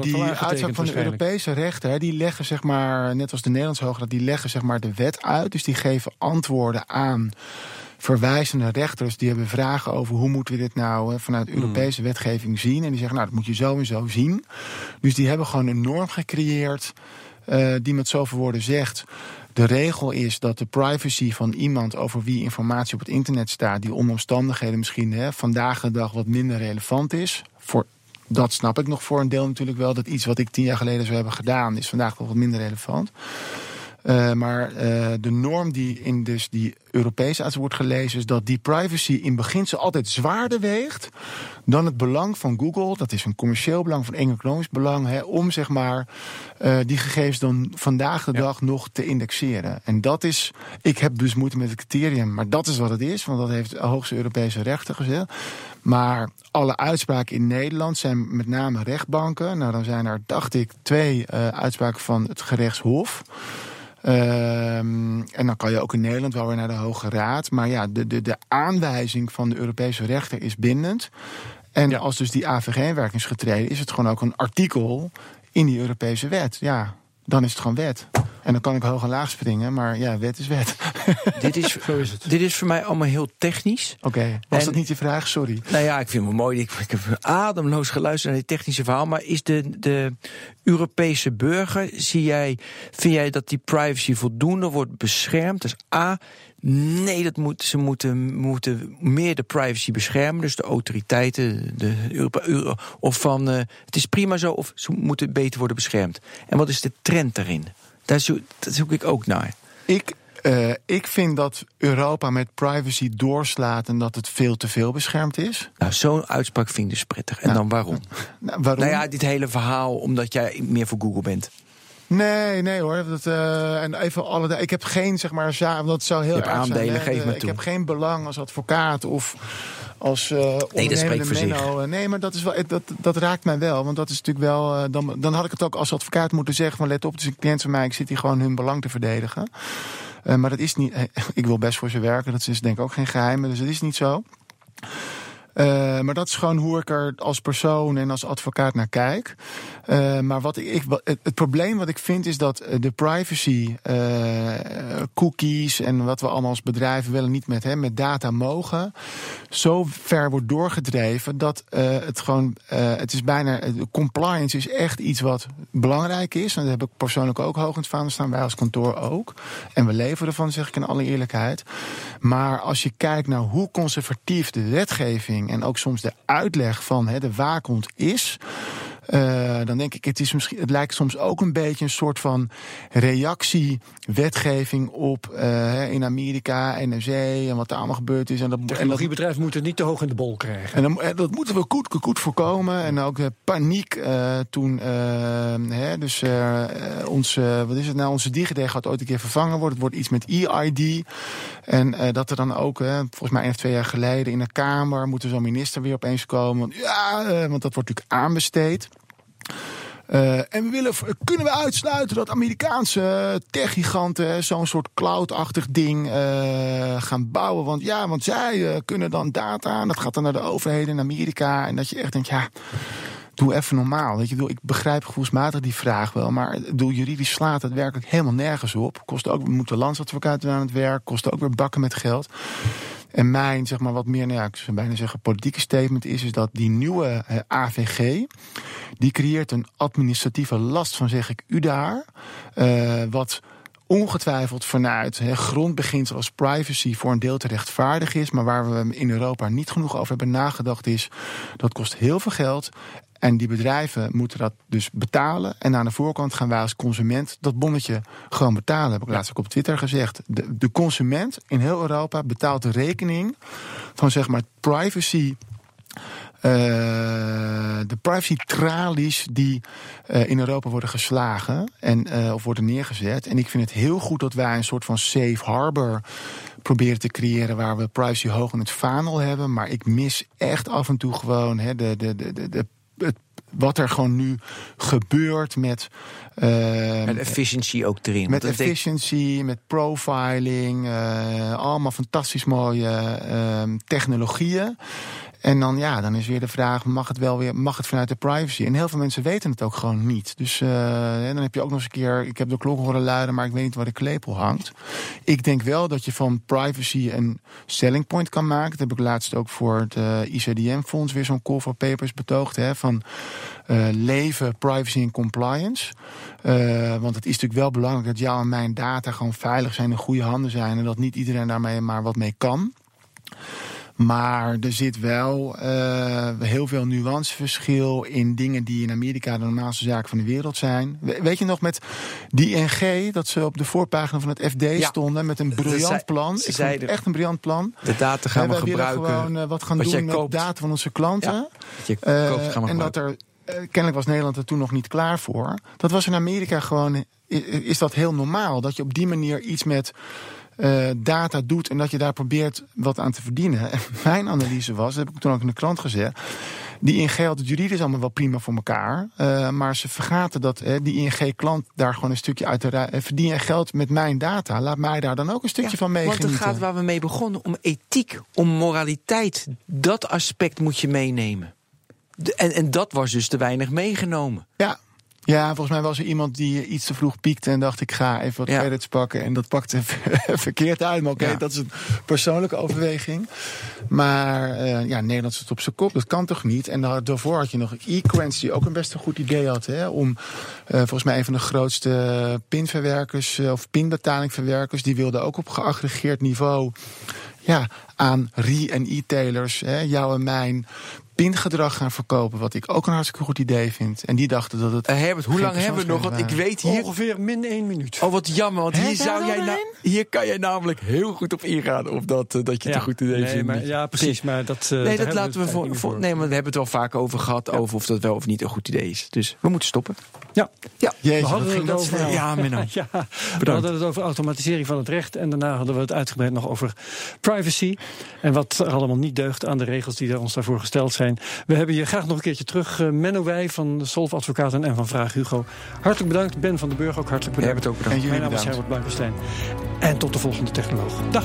die uitspraak van de. Europese rechter, hè, die leggen zeg maar, net als de Nederlandse Hoograad, die leggen zeg maar de wet uit. Dus die geven antwoorden aan verwijzende rechters die hebben vragen over hoe moeten we dit nou hè, vanuit Europese wetgeving zien. En die zeggen, nou, dat moet je zo en zo zien. Dus die hebben gewoon een norm gecreëerd eh, die met zoveel woorden zegt. De regel is dat de privacy van iemand over wie informatie op het internet staat, die omstandigheden misschien hè, vandaag de dag wat minder relevant is. Voor, dat snap ik nog voor een deel natuurlijk wel. Dat iets wat ik tien jaar geleden zou hebben gedaan, is vandaag nog wat minder relevant. Eh, maar eh, de norm die in dus die Europese arts wordt gelezen, is dat die privacy in beginsel altijd zwaarder weegt dan het belang van Google. Dat is een commercieel belang, van economisch belang, hè, om zeg maar eh, die gegevens dan vandaag de dag nog te indexeren. En dat is, ik heb dus moeite met het criterium, maar dat is wat het is, want dat heeft de hoogste Europese rechter gezegd. Maar alle uitspraken in Nederland zijn met name rechtbanken. Nou, dan zijn er, dacht ik, twee uitspraken van het gerechtshof. Ehm, en dan kan je ook in Nederland wel weer naar de Hoge Raad. Maar ja, de, de, de aanwijzing van de Europese rechter is bindend. En als dus die AVG in werking is getreden, is het gewoon ook een artikel in die Europese wet. Ja, dan is het gewoon wet. En dan kan ik hoog en laag springen, maar ja, wet is wet. [LAUGHS] Dit is, [LAUGHS] Zo is het. dit is voor mij allemaal heel technisch. Oké, was En- dat niet je vraag? Sorry. Nou ja, ik vind het mooi. Ik, ik heb ademloos geluisterd naar dit technische verhaal. Maar is de, de Europese burger, zie jij, vind jij dat die privacy voldoende wordt beschermd? Dus A, nee, dat moet, ze moeten, moeten meer de privacy beschermen. Dus de autoriteiten, de Europa, Euro, of van eh, het is prima zo, of ze moeten beter worden beschermd. En wat is de trend daarin? Daar zoek, daar zoek ik ook naar. Ik, eh, ik vind dat Europa met privacy doorslaat en dat het veel te veel beschermd is. Nou, zo'n uitspraak vind ik dus prettig. En Nou, dan waarom? [LAUGHS] Nou, waarom? Nou ja, dit hele verhaal omdat jij meer voor Google bent. Nee, nee hoor. Dat, eh, en even alle, ik heb geen, zeg maar, za- dat zou heel Je hebt erg zijn, aandelen, hè. geef Ik heb geen belang als advocaat of als eh ondernemende menno. Eh, Nee, maar dat, is wel, dat, dat raakt mij wel. Want dat is natuurlijk wel. eh, dan, dan had ik het ook als advocaat moeten zeggen: let op, het is een cliënt van mij, ik zit hier gewoon hun belang te verdedigen. Maar dat is niet. [LAUGHS] Ik wil best voor ze werken, dat is denk ik ook geen geheim. Dus dat is niet zo. Eh, maar dat is gewoon hoe ik er als persoon en als advocaat naar kijk. Eh, maar wat ik, het, probleem wat ik vind is dat eh, de privacy, cookies en wat we allemaal als bedrijven willen niet met, hè, met data mogen, zo ver wordt doorgedreven dat het gewoon, het is bijna, compliance is echt iets wat belangrijk is. En dat heb ik persoonlijk ook hoog in het vaandel staan, wij als kantoor ook. En we leveren ervan, zeg ik in alle eerlijkheid. Maar als je kijkt naar hoe conservatief de wetgeving en ook soms de uitleg van hè, de waakhond is. Eh, dan denk ik, het, is misschien, het lijkt soms ook een beetje een soort van reactie-wetgeving op eh, in Amerika, NRC en wat er allemaal gebeurd is. En dat, en dat, Technologiebedrijven moeten het niet te hoog in de bol krijgen. en dan, eh, dat moeten we goed, goed voorkomen. En ook de paniek toen. hè, dus onze, wat is het nou? Onze DigiD gaat ooit een keer vervangen worden. Het wordt iets met EID. En dat er dan ook, volgens mij één of twee jaar geleden, in de Kamer moet er zo'n minister weer opeens komen. Want, ja, want dat wordt natuurlijk aanbesteed. Eh, en willen, kunnen we uitsluiten dat Amerikaanse techgiganten hè, zo'n soort cloud-achtig ding eh, gaan bouwen? Want ja, want zij eh, kunnen dan data en dat gaat dan naar de overheden in Amerika. En dat je echt denkt, ja, doe even normaal. Weet je, Ik begrijp gevoelsmatig die vraag wel, maar bedoel, juridisch slaat het werkelijk helemaal nergens op. Kost ook, we moeten landsadvocaten aan het werk, kost ook weer bakken met geld. En mijn, zeg maar, wat meer, nou ja, ik zou bijna zeggen, politieke statement is, is dat die nieuwe eh, AVG, die creëert een administratieve last van, zeg ik, u daar, eh, wat ongetwijfeld vanuit hè, grondbeginsel als privacy voor een deel te rechtvaardig is. Maar waar we in Europa niet genoeg over hebben nagedacht is, dat kost heel veel geld. En die bedrijven moeten dat dus betalen. En aan de voorkant gaan wij als consument dat bonnetje gewoon betalen. Heb ik laatst ook op Twitter gezegd. De, de consument in heel Europa betaalt de rekening van zeg maar privacy. Uh, de privacy tralies die uh, in Europa worden geslagen en, uh, of worden neergezet. En ik vind het heel goed dat wij een soort van safe harbor proberen te creëren waar we privacy hoog in het vaandel hebben. Maar ik mis echt af en toe gewoon hè, de, de, de, de, wat er gewoon nu gebeurt met. Uh, met efficiency ook erin. Met efficiency, met profiling. Uh, allemaal fantastisch mooie uh, technologieën. En dan, ja, dan is weer de vraag: mag het wel weer, mag het vanuit de privacy? En heel veel mensen weten het ook gewoon niet. Dus en dan heb je ook nog eens een keer: ik heb de klok horen luiden, maar ik weet niet waar de klepel hangt. Ik denk wel dat je van privacy een selling point kan maken. Dat heb ik laatst ook voor het uh, ICDM-fonds weer zo'n call for papers betoogd. Hè, van uh, leven, privacy en compliance. want het is natuurlijk wel belangrijk dat jouw en mijn data gewoon veilig zijn, in goede handen zijn. En dat niet iedereen daarmee maar wat mee kan. Maar er zit wel uh, heel veel nuanceverschil in dingen die in Amerika de normaalste zaken van de wereld zijn. weet je nog met die ING, dat ze op de voorpagina van het FD ja, stonden met een briljant plan. Het echt een briljant plan. De data gaan we, we gebruiken. gewoon uh, wat gaan wat doen met koopt. data van onze klanten. Ja, je koopt, gaan we en dat er kennelijk was Nederland er toen nog niet klaar voor. Dat was in Amerika gewoon, is dat heel normaal. Dat je op die manier iets met uh, data doet en dat je daar probeert wat aan te verdienen. En [LAUGHS] mijn analyse was, dat heb ik toen ook in de krant gezegd. Die ING had het juridisch allemaal wel prima voor elkaar. Uh, maar ze vergaten dat die ING-klant daar gewoon een stukje uit de uh, verdien je geld met mijn data. Laat mij daar dan ook een stukje ja, van meegenieten. Want het gaat waar we mee begonnen om ethiek, om moraliteit. Dat aspect moet je meenemen. En, en dat was dus te weinig meegenomen. Ja, ja, volgens mij was er iemand die iets te vroeg piekte en dacht ik ga even wat ja. credits pakken. En dat pakte [LAUGHS] verkeerd uit. Maar oké, okay, ja. dat is een persoonlijke overweging. Maar uh, ja, Nederland zit op zijn kop. Dat kan toch niet? En daarvoor had je nog Equence, die ook een best een goed idee had. Hè, om uh, volgens mij een van de grootste pinverwerkers uh, of pinbetalingverwerkers. Die wilde ook op geaggregeerd niveau ja, aan re- en e-tailers, jou en mijn pingedrag gaan verkopen. Wat ik ook een hartstikke goed idee vind. En die dachten dat het. Uh, Herbert, hoe lang hebben we nog? Want ik weet hier. Ongeveer min één minuut. Oh, wat jammer. Want hier, zou jij na, hier kan jij namelijk heel goed op ingaan. Of dat, uh, dat je ja. het een goed idee nee, vindt. Maar, ja, precies. Maar dat. Uh, nee, dat laten we voor, voor. Nee, maar we hebben het wel vaak over gehad. Ja. Over of dat wel of niet een goed idee is. Dus we moeten stoppen. Ja. ja. Jezus, we hadden het over. Ja, Menno. [LAUGHS] ja, we hadden het over automatisering van het recht. En daarna hadden we het uitgebreid nog over privacy. En wat er allemaal niet deugt aan de regels die ons daarvoor gesteld zijn. We hebben je graag nog een keertje terug. Uh, Menno Wij van de Solf Advocaten en van Vraag Hugo. Hartelijk bedankt. Ben van den Burg ook hartelijk bedankt. ook bedankt. En Mijn naam is. Herbert Blankenstein. En tot de volgende technoloog. Dag.